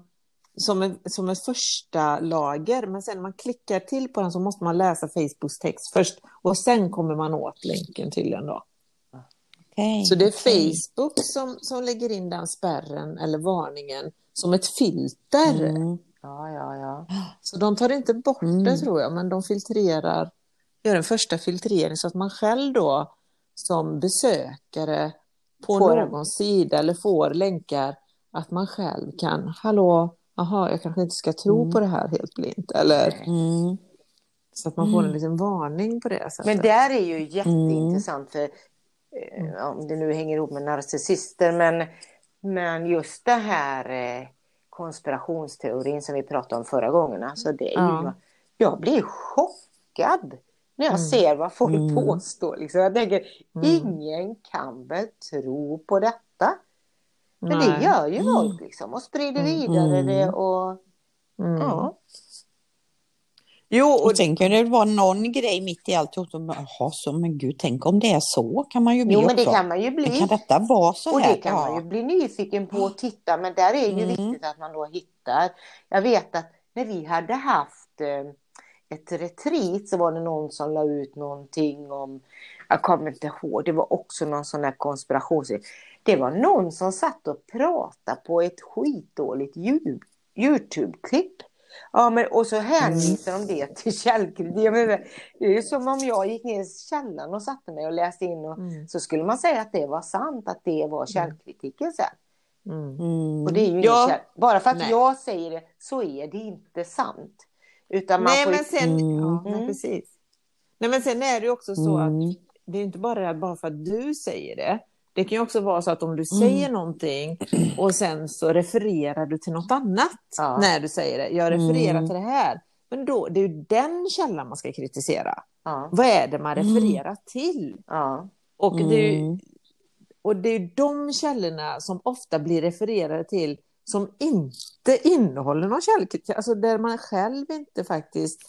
som en, som ett första lager. Men sen när man klickar till på den så måste man läsa Facebooks text först och sen kommer man åt länken till den då. Okej, Så det är. Facebook som, som lägger in den spärren eller varningen som ett filter. Mm. Ja, ja, ja. Så de tar inte bort Mm. det tror jag, men de filtrerar, gör en första filtrering så att man själv då som besökare på Får en- någon sida eller får länkar att man själv kan, hallå, aha, jag kanske inte ska tro Mm. på det här helt blint. Eller Mm. så att man får en Mm. liten varning på det sättet. Men där är ju jätteintressant för eh, om det nu hänger ihop med narcissister men, men just det här eh, konspirationsteorin som vi pratade om förra gången. Alltså det är ju, Ja. Jag blir chockad när jag Mm. ser vad folk Mm. påstår. Liksom. Jag tänker, Mm. ingen kan väl tro på detta? Men Nej. det gör ju Mm. folk liksom och sprider Mm. vidare Mm. det och Mm. ja. Jo, och Och sen kan det vara någon grej mitt i allt. Jaha, så men gud, tänk om det är så kan man ju bli Jo men också. det kan man ju bli. Men kan detta vara så Och här? det kan ja. man ju bli nyfiken på och titta men där är ju Mm. viktigt att man då hittar. Jag vet att när vi hade haft eh, ett retreat så var det någon som la ut någonting om, jag kommer inte ihåg, det var också någon sån här konspiration. Det var någon som satt och pratade på ett skitdåligt Youtube-klipp Ja, men, och så hänvisar de det till källkritik. Jag menar, Det är ju som om jag gick ner i källaren och satte mig och läste in och Mm. så skulle man säga att det var sant, att det var källkritiken sen. Mm. Mm. Och det är ju Ja. käll... Bara för att Nej. jag säger det så är det inte sant. Utan man Nej, får ju... men sen, Mm. ja, nej, Mm. precis. Nej, men sen är det ju också så att Mm. det är inte bara det här bara för att du säger det. Det kan ju också vara så att om du säger någonting och sen så refererar du till något annat Ja. när du säger det. Jag refererar Mm. till det här. Men då, det är ju den källan man ska kritisera. Ja, Vad är det man refererar till? ja, Och, det är, Mm. och det är ju de källorna som ofta blir refererade till som inte innehåller någon källkritik, alltså där man själv inte faktiskt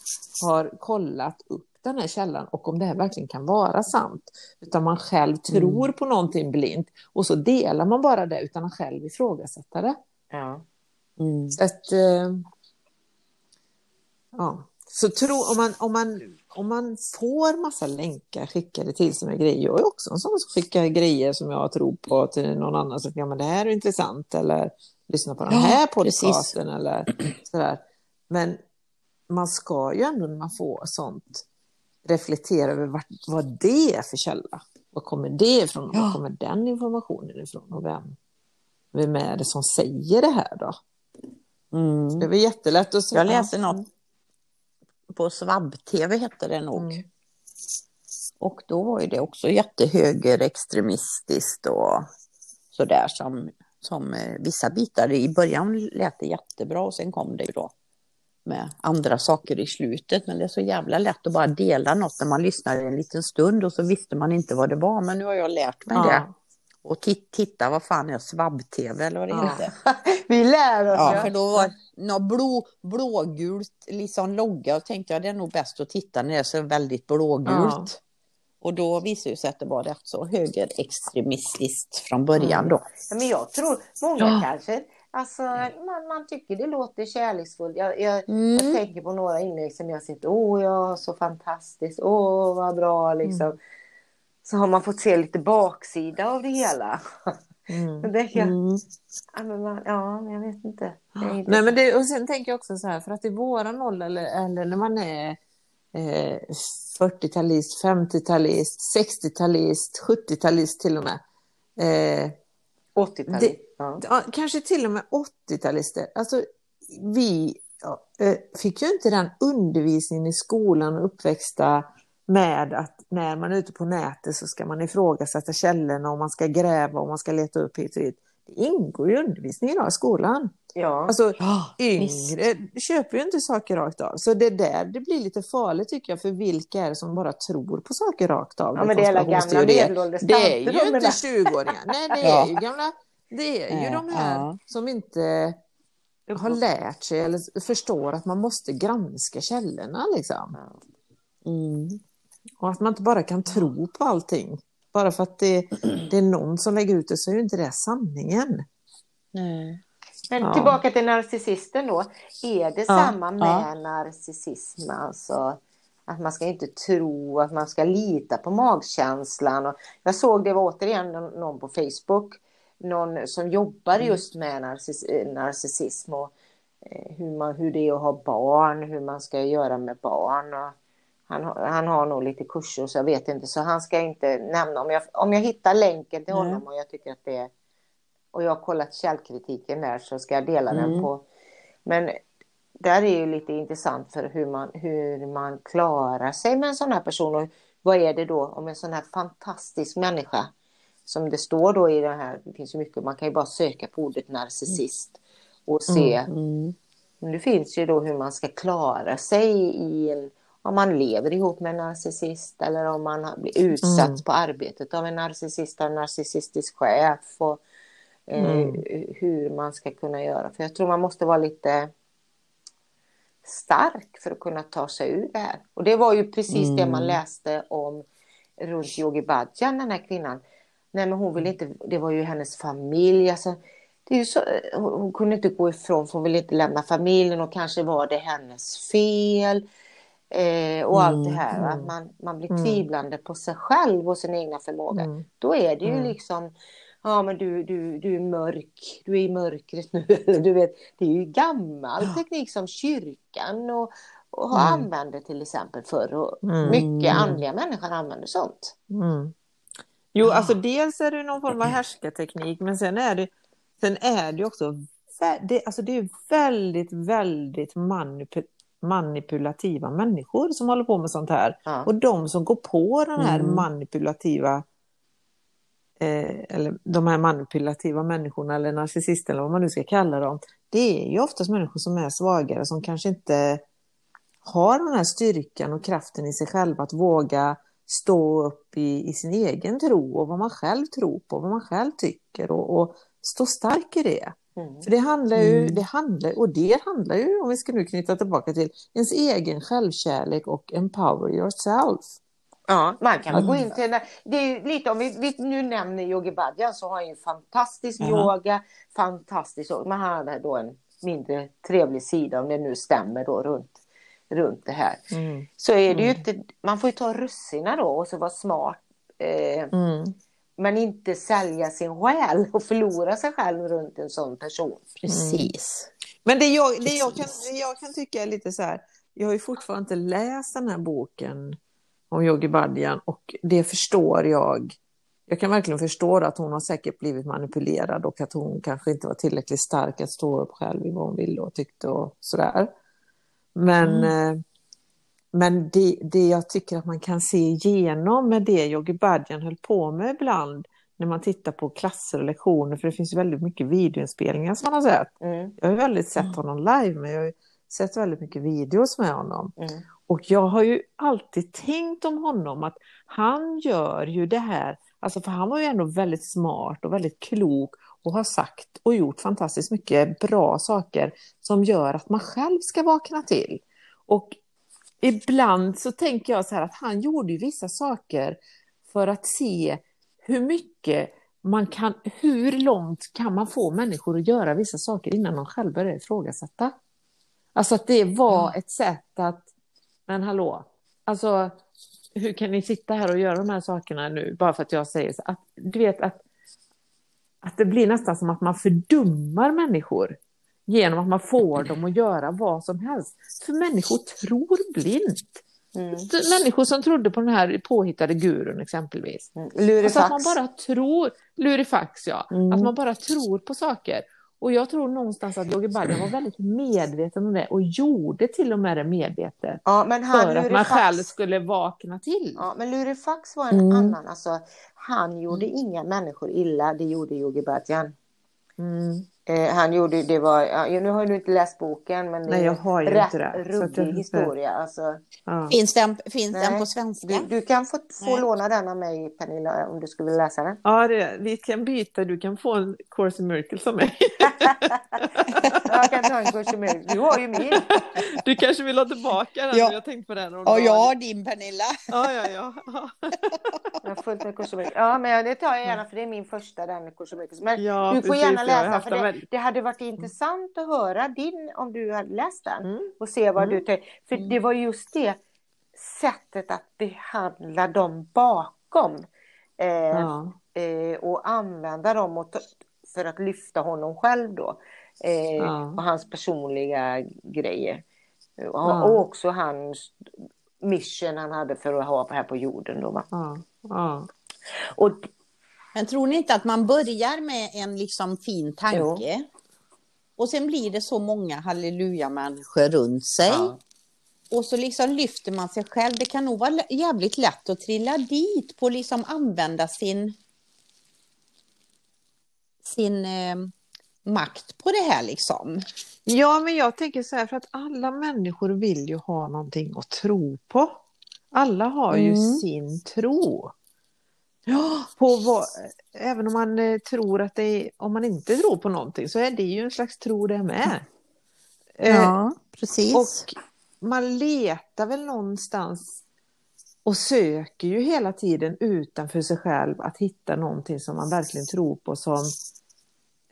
har kollat upp den här källan och om det här verkligen kan vara sant. Utan man själv tror på någonting blint och så delar man bara det utan att själv ifrågasätta det. ja. Mm. Så att, eh, ja. Så tro, om, man, om, man, om man får massa länkar skickade till sig med grejer, jag är också en sån som skickar grejer som jag tror på till någon annan, så att ja, men det här är intressant, eller lyssna på den Ja, här precis. podcasten, eller sådär. Men man ska ju ändå när man får sånt reflektera över vart, vad det är för källa. Var kommer det ifrån? Ja. Var kommer den informationen ifrån? Och vem, vem är det som säger det här då? Mm. Det var jättelätt att säga. Jag läste något på Svabb-TV hette det nog. Mm. Och då var ju det också jättehögerextremistiskt och sådär som, som eh, vissa bitar. I början lät det jättebra och sen kom det ju då med andra saker i slutet. Men det är så jävla lätt att bara dela något när man lyssnar en liten stund och så visste man inte vad det var. Men nu har jag lärt mig det. Ja. Och tit- titta, vad fan är Svabb-TV eller vad det Ja. heter? *laughs* Vi lär oss. Ja. för då var något blå, blågult liksom logga och tänkte jag det är nog bäst att titta när det är så väldigt blågult. Ja. Och då visade det sig att det var rätt så högerextremistiskt från början då. Ja, men jag tror många Ja. kanske, alltså man, man tycker det låter kärleksfullt. Jag, jag, jag Mm. tänker på några inlägg som jag sett, åh ja, så fantastiskt, åh vad bra liksom. Så har man fått se lite baksida av det hela. Mm. *laughs* Tänker jag, Mm. ja, men man, ja, jag vet inte. Det är inte Nej, men det, och sen tänker jag också så här, för att i våran ålder, eller, eller när man är eh, 40-talist, 50-talist, 60-talist, 70-talist till och med. Eh, 80-talet. det- Ja. ja, kanske till och med 80-talister. Alltså, vi ja, eh, fick ju inte den undervisningen i skolan och uppväxta med att när man är ute på nätet så ska man ifrågasätta källorna och man ska gräva och man ska leta upp hit och dit. Det ingår i undervisningen i skolan. Ja. Alltså, Ja, visst. yngre köper ju inte saker rakt av. Så det där det blir lite farligt tycker jag för vilka är det som bara tror på saker rakt av? Ja, men det är alla gamla medelålders Det är ju de inte menar. 20-åringar. Nej, det Ja. *laughs* är ju gamla. Det är ju Ja, de här ja. som inte har lärt sig eller förstår att man måste granska källorna liksom. Mm. Och att man inte bara kan tro på allting. Bara för att det, det är någon som lägger ut det så är ju inte det sanningen. Nej. Men Ja. tillbaka till narcissisten då. Är det Ja, samma med ja. narcissism? Alltså att man ska inte tro, att man ska lita på magkänslan. Och jag såg det var återigen någon på Facebook. Någon som jobbar Mm. just med narciss narcissism och eh, hur, man, hur det är att ha barn, hur man ska göra med barn. Och han, han har nog lite kurser så jag vet inte så han ska inte nämna om jag, om jag hittar länken till Nej. honom och jag tycker att det är och jag har kollat källkritiken där så ska jag dela den Mm. på. Men där är ju lite intressant för hur man, hur man klarar sig med en sån här person. Och vad är det då om en sån här fantastisk människa som det står då i det här, det finns ju mycket, man kan ju bara söka på ordet narcissist och se. Mm. Men det finns ju då hur man ska klara sig i en, om man lever ihop med en narcissist eller om man blir utsatt Mm. på arbetet av en narcissist, en narcissistisk chef och Mm. hur man ska kunna göra. För jag tror man måste vara lite stark för att kunna ta sig ur det här. Och det var ju precis det man Mm. läste om runt Yogi Bhajan, den här kvinnan. Nej, men hon ville inte, det var ju hennes familj. Alltså, det är så, hon kunde inte gå ifrån för hon ville inte lämna familjen och kanske var det hennes fel. Eh, och allt det här, Mm, att man, man blir mm. tvivlande på sig själv och sin egna förmåga. Mm. Då är det ju Mm. liksom, ja men du, du, du är mörk, du är i mörkret nu. *laughs* Du vet, det är ju gammal teknik som kyrkan och, och Mm. använde till exempel förr. Och Mm. Mycket andliga människor använder sånt. Mm. Jo, alltså dels är det någon form av härskarteknik, men sen är det, sen är det också det, alltså det är väldigt, väldigt manipu- manipulativa människor som håller på med sånt här. Ja. Och de som går på den här Mm. manipulativa eller de här manipulativa människorna eller narcissister eller vad man nu ska kalla dem. Det är ju oftast människor som är svagare som kanske inte har den här styrkan och kraften i sig själva att våga stå upp i, i sin egen tro och vad man själv tror på, vad man själv tycker och, och stå stark i det. Mm. För det handlar ju, Mm. det handlar, och det handlar ju, om vi ska nu knyta tillbaka till ens egen självkärlek och empower yourself. Ja, man kan väl gå Mm. in till, det är lite om vi, vi nu nämner Yogi Bhajan så har han ju fantastisk Ja. yoga, fantastisk yoga, men han hade då en mindre trevlig sida om det nu stämmer då runt, runt det här. Mm. Så är det ju Mm. inte, man får ju ta russina då och så vara smart. Eh, Mm. men inte sälja sin själ och förlora sig själv runt en sån person. Precis. Men det jag, det, jag kan, jag kan tycka är lite så här, jag har ju fortfarande inte läst den här boken om Yogi Bhajan och det förstår jag. Jag kan verkligen förstå att hon har säkert blivit manipulerad och att hon kanske inte var tillräckligt stark att stå upp själv i vad hon ville och tyckte och sådär. Men, eh, men det, det jag tycker att man kan se igenom med det Yogi Bhajan höll på med ibland när man tittar på klasser och lektioner, för det finns väldigt mycket videoinspelningar som man har sett. Mm, Jag har ju väldigt sett Mm. honom live, men jag har ju sett väldigt mycket videos med honom. mm, Och jag har ju alltid tänkt om honom att han gör ju det här, alltså för han var ju ändå väldigt smart och väldigt klok och har sagt och gjort fantastiskt mycket bra saker som gör att man själv ska vakna till. Och ibland så tänker jag så här att han gjorde ju vissa saker för att se hur mycket man kan, hur långt kan man få människor att göra vissa saker innan de själva börjar ifrågasätta. Alltså att det var ett sätt att, men hallå, alltså hur kan ni sitta här och göra de här sakerna nu bara för att jag säger så? Att, du vet att, att det blir nästan som att man fördummar människor genom att man får dem att göra vad som helst. För människor tror blint. mm, Människor som trodde på den här påhittade gurun exempelvis. mm. Alltså Lurifax. att man bara tror, lurifax ja, Mm. att man bara tror på saker. Och jag tror någonstans att Yogi Bhajan var väldigt medveten om det och gjorde till och med det medvetet. ja, men han För att man själv skulle vakna till. Ja, men Lurifax var en Mm. annan. Alltså, han gjorde inga människor illa, det gjorde Yogi Bhajan. Mm. Eh, han gjorde, det var, ja, nu har du inte läst boken men det Nej, är jag har ju rätt inte det, ruggig historia. Alltså, Ja. Finns den, finns Nej. den på svenska? du, du kan få, få Nej. låna den av mig Pernilla om du skulle vilja läsa den. Ja, det, vi kan byta. Du kan få en Course in Miracles av mig. *laughs* Jag kan ta en kurs i mig. Du har ju min. Du kanske vill ha tillbaka den? Ja. Jag har tänkt på den. dag. jag har din Pernilla. Ja, ja, ja. Jag har fullt med kurs i mig. Ja, men det tar jag gärna för det är min första den kurs i mig. Men Ja, du får precis. gärna läsa för den det, det hade varit intressant att höra din om du hade läst den. Mm. och se vad Mm. du tänker. För det var just det sättet att behandla dem bakom. Eh, Ja. eh, och använda dem och för att lyfta honom själv då. Eh, Ja. Och hans personliga grejer. Och, Ja. och också hans mission han hade för att ha här på jorden. Då, va? Och, Men tror ni inte att man börjar med en liksom fin tanke? Och sen blir det så många halleluja-människor runt sig. ja. Och så liksom lyfter man sig själv. Det kan nog vara jävligt lätt att trilla dit på liksom använda sin sin eh, makt på det här liksom. Ja, men jag tänker så här, för att alla människor vill ju ha någonting att tro på. Alla har ju Mm. sin tro. På vad, även om man eh, tror att det är, om man inte tror på någonting så är det ju en slags tro det med. Eh, precis. och man letar väl någonstans och söker ju hela tiden utanför sig själv att hitta någonting som man verkligen tror på som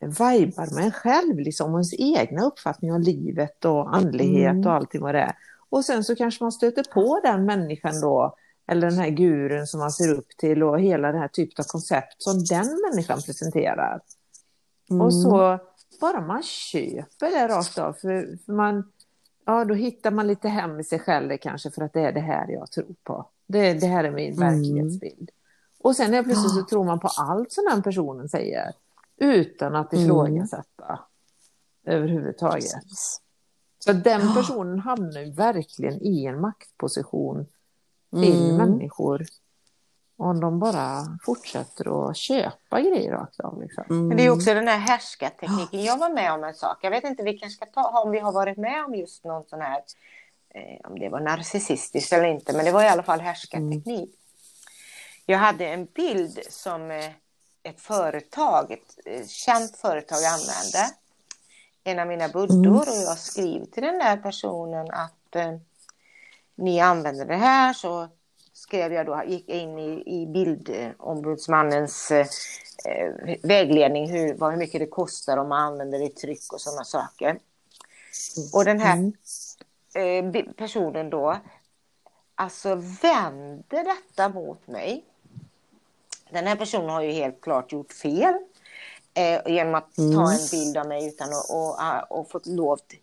vibar med en själv, liksom, ens egna uppfattning om livet och andlighet Mm. och allting vad det är. Och sen så kanske man stöter på den människan då, eller den här gurun som man ser upp till och hela den här typen av koncept som den människan presenterar. Mm. Och så bara man köper det rakt av, för, för man, ja då hittar man lite hem i sig själv kanske för att det är det här jag tror på. Det, det här är min Mm. verklighetsbild. Och sen är plötsligt så tror man på allt som den personen säger utan att Mm. ifrågasätta överhuvudtaget. Så den personen hamnar verkligen i en maktposition till Mm. människor om de bara fortsätter att köpa grejer rakt av. Liksom. Mm. Men det är också den här härskartekniken. Jag var med om en sak. Jag vet inte, vi kanske ska ta om vi har varit med om just någon sån här, eh, om det var narcissistiskt eller inte, men det var i alla fall härskarteknik. Jag hade en bild som eh, ett företag, ett eh, känt företag använde. En av mina buddor och jag skriver till den där personen att eh, ni använder det här så skrev jag då, gick jag in i, i bildombudsmannens eh, eh, vägledning hur, vad, hur mycket det kostar om man använder det i tryck och sådana saker. Och den här eh, bi- personen då, alltså vände detta mot mig. Den här personen har ju helt klart gjort fel eh, genom att ta en bild av mig utan att och, och fått lov till...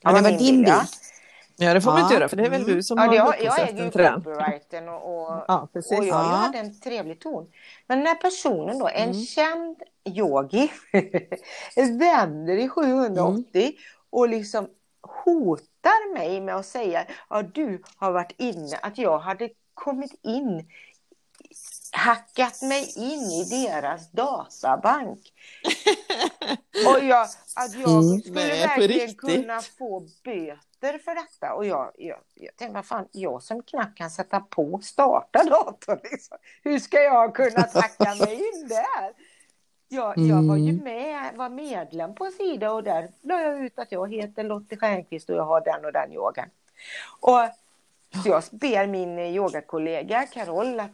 Ja, det var din bild. Ja, det får man Ja. inte göra för det är väl du som Ja, har jag, upphovsrätten jag äger ju copyrighten och, och, *laughs* Ja, precis. och jag, jag Ja. hade en trevlig ton. Men den här personen då, en känd yogi, *laughs* vänder i 780 och liksom hotar mig med att säga att du har varit inne, att jag hade kommit in hackat mig in i deras databank. *laughs* och jag, att jag Mm. skulle Nej, verkligen kunna få böter för detta. Och jag, jag, jag tänkte, vad fan, jag som knappt kan sätta på starta datorn. Liksom. Hur ska jag kunna tacka mig in där? Jag, jag var ju Mm. med, var medlem på en sida och där la jag ut att jag heter Lotte Stjernqvist och jag har den och den yogan. Och så jag ber min yogakollega Carol att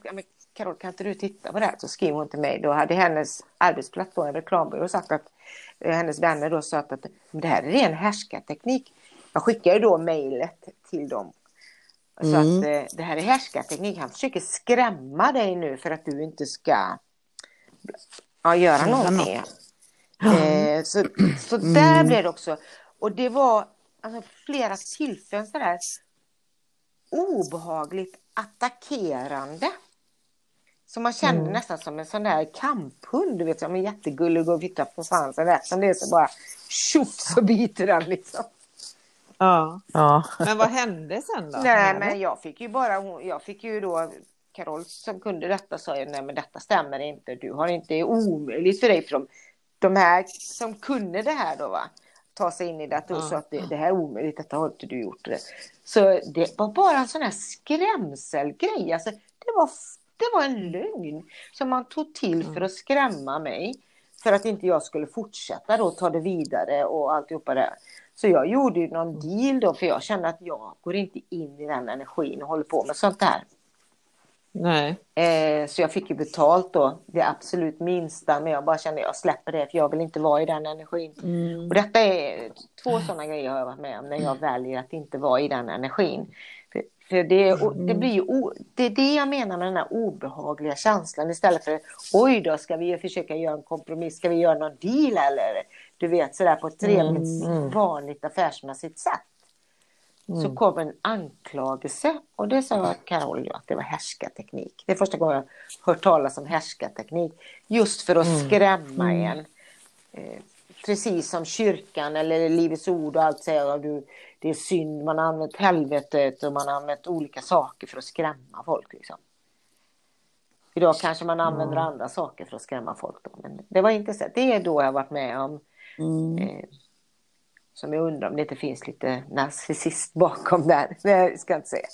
Carol, kan inte du titta på det här? Så skriver hon till mig. Då hade hennes arbetsplats då, en reklambyrå, sagt att eh, hennes vänner då sa att, det här är ren härskarteknik. Jag skickar ju då mejlet till dem. Så Mm. att eh, det här är härskarteknik. Han försöker skrämma dig nu för att du inte ska ja, göra någonting. Eh, så *clears throat* så där blev det också. Och det var alltså, flera tillfällen sådär obehagligt attackerande. Så man kände nästan som en sån där kamphund, du vet, som är jättegullig och viftar på svansen som det är så bara tjoff så biter den liksom. Ja. Ja. Men vad hände sen då? Nej, men jag fick ju bara, jag fick ju då, Carol som kunde detta sa ju nej men detta stämmer inte, du har inte, det är omöjligt för dig för de, de här som kunde det här då va, ta sig in i datorn Ja. så att det, det här är omöjligt, detta har inte du gjort. Det. Så det var bara en sån här skrämselgrej, alltså det var, det var en lögn som man tog till för att skrämma mig. För att inte jag skulle fortsätta då ta det vidare och alltihopa det. Så jag gjorde ju någon deal då för jag kände att jag går inte in i den energin och håller på med sånt där. Nej. Eh, så jag fick ju betalt då det absolut minsta men jag bara kände att jag släpper det för jag vill inte vara i den energin. Mm. Och detta är två sådana grejer har jag varit med om när jag väljer att inte vara i den energin. För, det, det blir ju, o, det är det jag menar med den här obehagliga känslan istället för oj då ska vi försöka göra en kompromiss, ska vi göra någon deal eller du vet sådär på ett trevligt vanligt affärsmässigt sätt. Så kom en anklagelse och det sa Carol att det var härskarteknik. Det är första gången jag hört talas om härskarteknik. Just för att skrämma en. Eh, precis som kyrkan eller Livets Ord och allt säger du, det är synd, man har använt helvetet och man har använt olika saker för att skrämma folk. Liksom. Idag kanske man använder andra saker för att skrämma folk. Då, men det var inte så. Det är då jag varit med om Mm. eh, som jag undrar om det inte finns lite narcissist bakom där. *laughs* Nej, jag ska inte säga.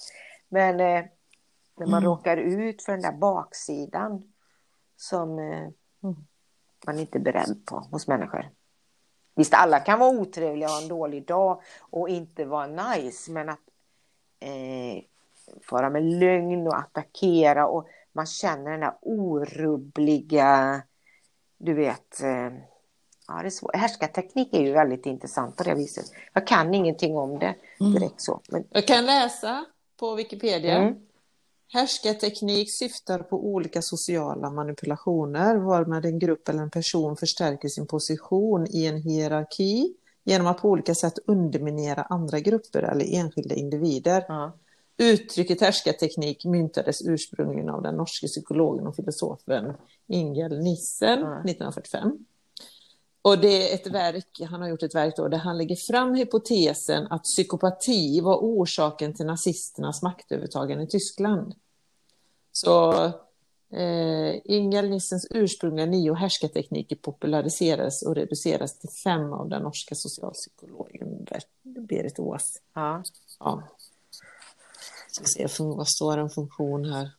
Men eh, när man råkar ut för den där baksidan som eh, man inte är beredd på hos människor. Visst, alla kan vara otrevliga och ha en dålig dag och inte vara nice, men att eh, fara med lögn och attackera och man känner den där orubbliga, du vet, eh, ja, det är svårt. Härskarteknik är ju väldigt intressant på det viset. Jag kan ingenting om det direkt så. Men, Jag kan läsa på Wikipedia. Mm. Härskarteknik syftar på olika sociala manipulationer varmed en grupp eller en person förstärker sin position i en hierarki genom att på olika sätt underminera andra grupper eller enskilda individer. Ja. Uttrycket härskarteknik myntades ursprungligen av den norske psykologen och filosofen Ingel Nissen Ja. 1945. Och det är ett verk, han har gjort ett verk då, där han lägger fram hypotesen att psykopati var orsaken till nazisternas maktövertagande i Tyskland. Så eh, Ingel Nissens ursprungliga nio härskartekniker populariserades och reducerades till fem av den norska socialpsykologen Berit Ås. Ja. Ja. Ska se vad står en funktion här.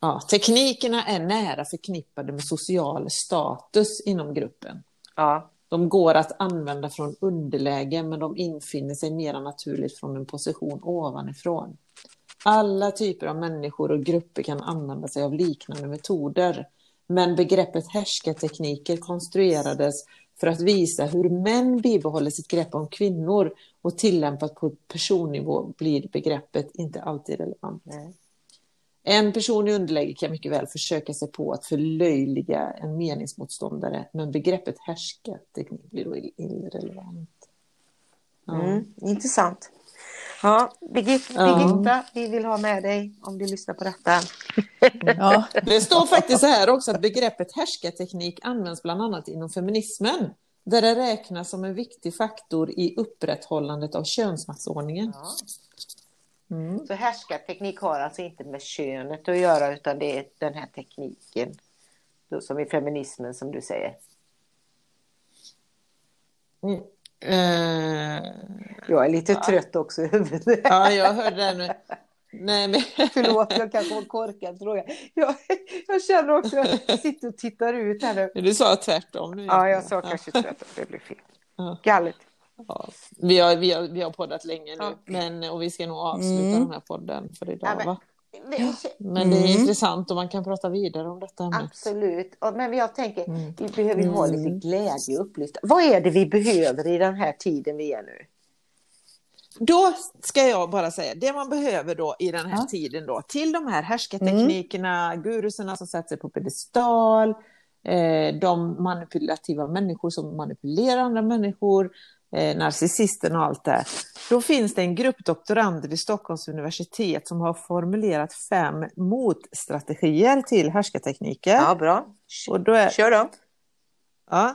Ja, teknikerna är nära förknippade med social status inom gruppen. Ja. De går att använda från underläge men de infinner sig mer naturligt från en position ovanifrån. Alla typer av människor och grupper kan använda sig av liknande metoder. Men begreppet härskartekniker konstruerades för att visa hur män bibehåller sitt grepp om kvinnor och tillämpat på personnivå blir begreppet inte alltid relevant. Nej. En person i underläge kan mycket väl försöka sig på att förlöjliga en meningsmotståndare, men begreppet härskarteknik blir då irrelevant. Ja. Mm, intressant. Ja, Birgitta, Ja. Vi vill ha med dig om du lyssnar på detta. Ja, *laughs* Det står faktiskt här också att begreppet härskarteknik används bland annat inom feminismen, där det räknas som en viktig faktor i upprätthållandet av könsmaktsordningen. Ja. Mm. Så härskarteknik har alltså inte med könet att göra utan det är den här tekniken då, som i feminismen som du säger. Mm. Eh, Jag är lite trött också i huvudet. ja, jag hörde det nu. Nej, men... *laughs* Förlåt, jag kanske var korkad fråga. Jag, jag känner också att jag sitter och tittar ut här nu. Du sa tvärtom nu. Ja, jag sa kanske trött det blev fel. Ja. Galet. Ja, vi, har, vi, har, vi har poddat länge nu, Ja. men, och vi ska nog avsluta Mm. den här podden för idag. Ja, men- va? Men det är Mm. intressant och man kan prata vidare om detta ämnet. Absolut. Och- Men jag tänker, Mm. vi behöver ha lite Mm. glädje och upplysta. Vad är det vi behöver i den här tiden vi är nu? Då ska jag bara säga, det man behöver då i den här tiden då, till de här härskarteknikerna, guruserna som sätter sig på pedestal, eh, de manipulativa människor som manipulerar andra människor, eh, narcissisten och allt det här. Då finns det en grupp doktorander vid Stockholms universitet som har formulerat fem motstrategier till härskartekniker. Ja, bra. Och då är, Kör då. Ja,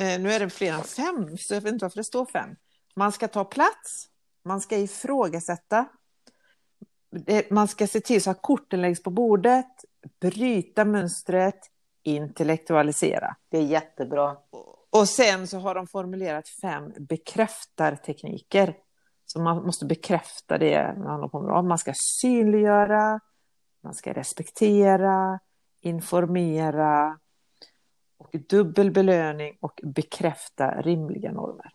eh, nu är det fler än fem, så jag vet inte varför det står fem. Man ska ta plats, man ska ifrågasätta, Det- man ska se till så att korten läggs på bordet, bryta mönstret, intellektualisera. Det är jättebra. Och sen så har de formulerat fem bekräftartekniker. Så man måste bekräfta det man håller på med. Man ska synliggöra, man ska respektera, informera och dubbel belöning och bekräfta rimliga normer.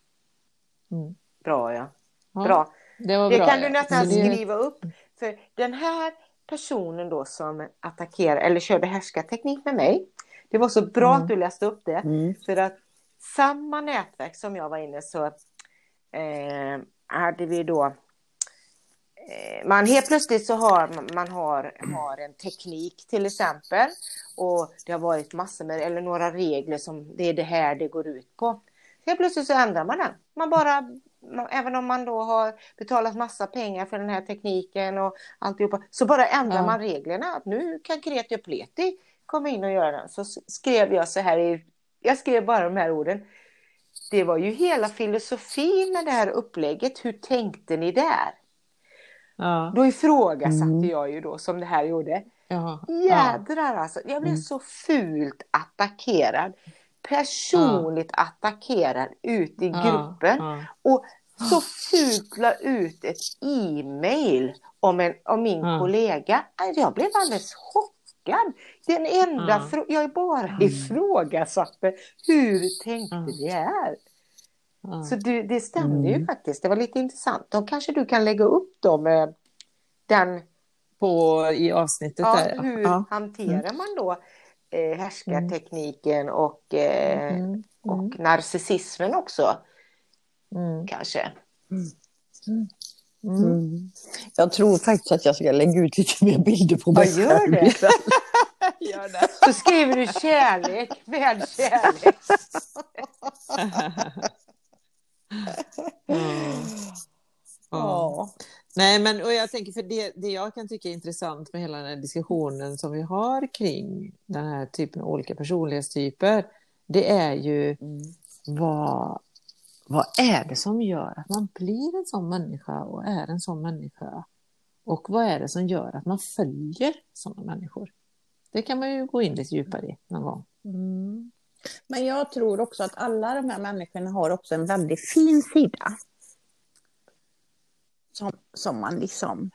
Mm. Bra, ja. Ja, Bra. Det, var Det bra, kan du ja. nästan Så det- skriva upp. För den här personen då som attackerar eller körde härskarteknik med mig. Det var så bra Mm. att du läste upp det. Mm. För att samma nätverk som jag var inne så eh, hade vi då eh, man helt plötsligt så har man har, har en teknik till exempel och det har varit massor med eller några regler som det är det här det går ut på. Helt plötsligt så ändrar man den. Man bara, även om man då har betalat massa pengar för den här tekniken och alltihopa, så bara ändrar Ja. man reglerna. Att nu kan Kreti och Pleti komma in och göra den. Så skrev jag så här i, jag skrev bara de här orden. Det var ju hela filosofin med det här upplägget. Hur tänkte ni där? Ja, Då ifrågasatte Mm. jag ju då som det här gjorde. ja, ja. Jädrar alltså. Jag blev Mm. så fult attackerad. Personligt attackerad ut i Ja, gruppen. ja. Och så fult la ut ett e-mail om, en, om min Ja. kollega. Alltså, Jag blev alldeles chockad. Den enda Ja. frå- jag bara ifrågasatte hur tänkte Ja. det här? ja. Så du, det stämde ju Mm. faktiskt. Det var lite intressant. Då kanske du kan lägga upp dem den På, I avsnittet Ja, där. hur Ja. hanterar man då eh, härskartekniken och, eh, Mm, mm, och narcissismen också mm. kanske? Mm. Mm. Jag tror faktiskt att jag ska lägga ut lite mer bilder på mig Ja, gör själv. det. *laughs* Gör det. Så skriver du kärlek med kärlek. *laughs* Mm. Ja. Nej, men och jag tänker för det, det jag kan tycka är intressant med hela den här diskussionen som vi har kring den här typen av olika personlighetstyper, det är ju Mm. vad, vad är det som gör att man blir en sån människa och är en sån människa? Och vad är det som gör att man följer sådana människor? Det kan man ju gå in lite djupare i någon gång. Mm. Men jag tror också att alla de här människorna har också en väldigt fin sida. Som, som man liksom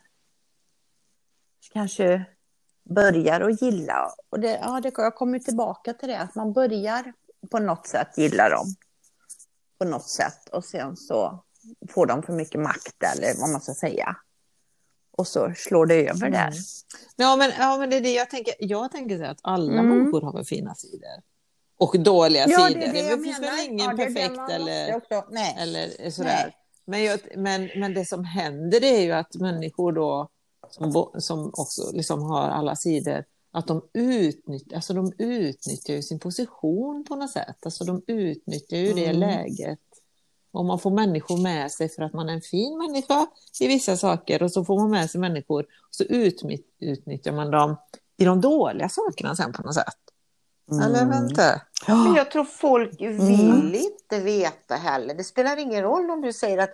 kanske börjar att gilla. Och det, ja, det, jag kommer tillbaka till det, att man börjar på något sätt gilla dem. På något sätt. Och sen så får de för mycket makt eller vad man ska säga. Och så slår det över där. Ja, men, ja, men det är det jag tänker. Jag tänker säga att alla Mm. människor har väl fina sidor. Och dåliga Ja, sidor. det är det Det, jag finns väl ingen Ja, perfekt eller, eller sådär. Nej. Men, jag, men, men det som händer är ju att människor då som, som också liksom har alla sidor, att de utnyttjar, alltså de utnyttjar ju sin position på något sätt. Alltså de utnyttjar ju det Mm. läget. Och man får människor med sig för att man är en fin människa i vissa saker och så får man med sig människor och så utnyttjar man dem i de dåliga sakerna sen på något sätt. Eller Mm. vänta. Men jag tror folk vill inte veta heller. Det spelar ingen roll om du säger att,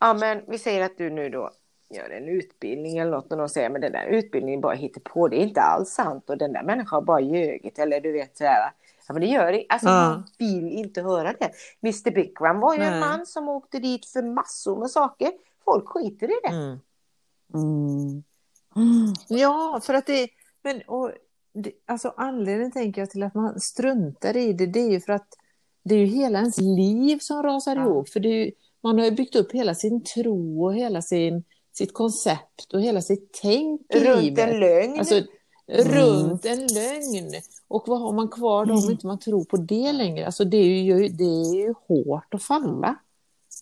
ja men vi säger att du nu då gör en utbildning eller något och de säger men den där utbildningen bara hittar på. Det är inte alls sant och den där människan har bara ljugit eller du vet sådär. Ja men det gör det. Alltså Ja. man vill inte höra det. Mr Bikram var ju Nej. en man som åkte dit för massor med saker. Folk skiter i det. Mm. Mm. Ja, för att det... Men, och, det alltså anledningen tänker jag till att man struntar i det, det är ju för att det är ju hela ens liv som rasar Ja. ihop. För det är ju, man har ju byggt upp hela sin tro och hela sin, sitt koncept och hela sitt tänk i Runt livet. en lögn. Alltså, runt en lögn. Och vad har man kvar då om inte man tror på det längre? Alltså det är ju, det är ju hårt att falla.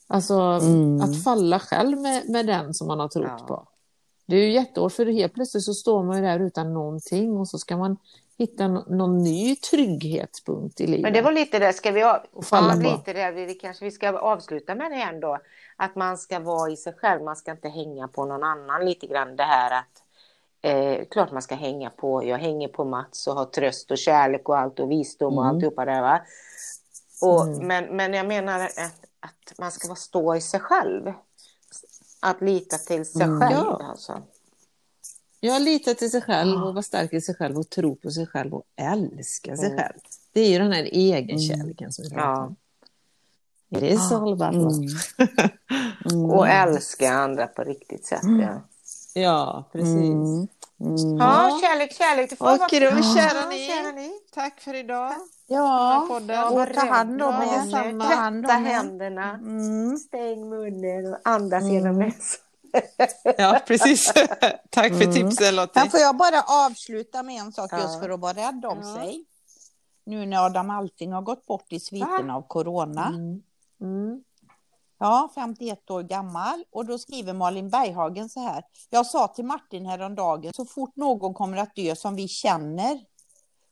Alltså Mm. att falla själv med, med den som man har trott Ja. på. Det är ju jättehårt för helt plötsligt så står man ju där utan någonting och så ska man hitta någon ny trygghetspunkt i livet. Men det var lite det, ska vi av... Ja, lite det, det kanske vi ska avsluta med det igen då. Att man ska vara i sig själv, man ska inte hänga på någon annan lite grann det här att eh, klart man ska hänga på, jag hänger på Mats och har tröst och kärlek och allt och visdom och Mm. alltihopa det va. Och, Mm. men, men jag menar att, att man ska vara stå i sig själv. Att lita till sig Mm. själv Ja. alltså. Jag litar till sig själv och vara stark i sig själv och tro på sig själv och älska sig Mm. själv. Det är ju den här egenkärleken som vi pratar Ja. om. It is all about love. Mm. *laughs* Och älska andra på riktigt sätt. Ja, Ja, precis. Mm. Mm. ja kärlek, kärlek. Du får vara- Okej då, kära Ja, ni. kära ni. Tack för idag. Ja, och ta hand om Ja, er. Tvätta er. händerna. Mm. Stäng munnen och andas genom näsan. Ja, precis. *laughs* Tack för Mm. tipsen Lottie. Här får jag bara avsluta med en sak Ja. just för att vara rädd om Ja. sig. Nu när Adam Alting har gått bort i sviten av corona. Mm. Mm. Ja, 51 år gammal. Och då skriver Malin Berghagen så här. Jag sa till Martin häromdagen, så fort någon kommer att dö som vi känner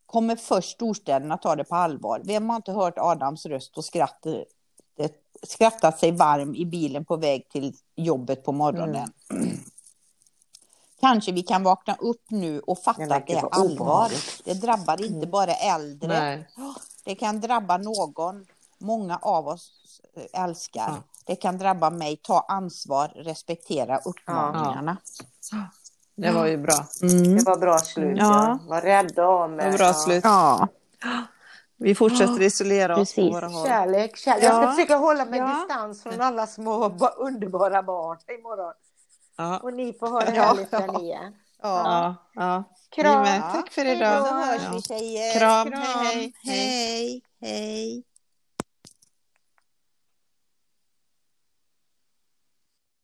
kommer först storstäderna ta det på allvar. Vem har inte hört Adams röst och skrattat, skrattat sig varm i bilen på väg till jobbet på morgonen? *clears throat* Kanske vi kan vakna upp nu och Det fatta att det är allvar. Det drabbar inte bara äldre. Nej. Det kan drabba någon många av oss eh, älskar. Ja. Det kan drabba mig. Ta ansvar, respektera uppmaningarna. Det var ju bra. Det var bra slut. Ja. Ja. Var rädda om Det er. var bra Ja. slut. Ja, Vi fortsätter isolera oss på Precis. våra håll. Kärlek, kärlek. Jag ska Ja. försöka hålla mig Ja. distans från alla små ba- underbara barn imorgon. Ja. Och ni får ha det Ja. härligt där ni är. ja. Ja, ja. Kram. Tack för idag. Så hörs Ja. vi tjejer. Kram. Hej, hej. Hej, hej.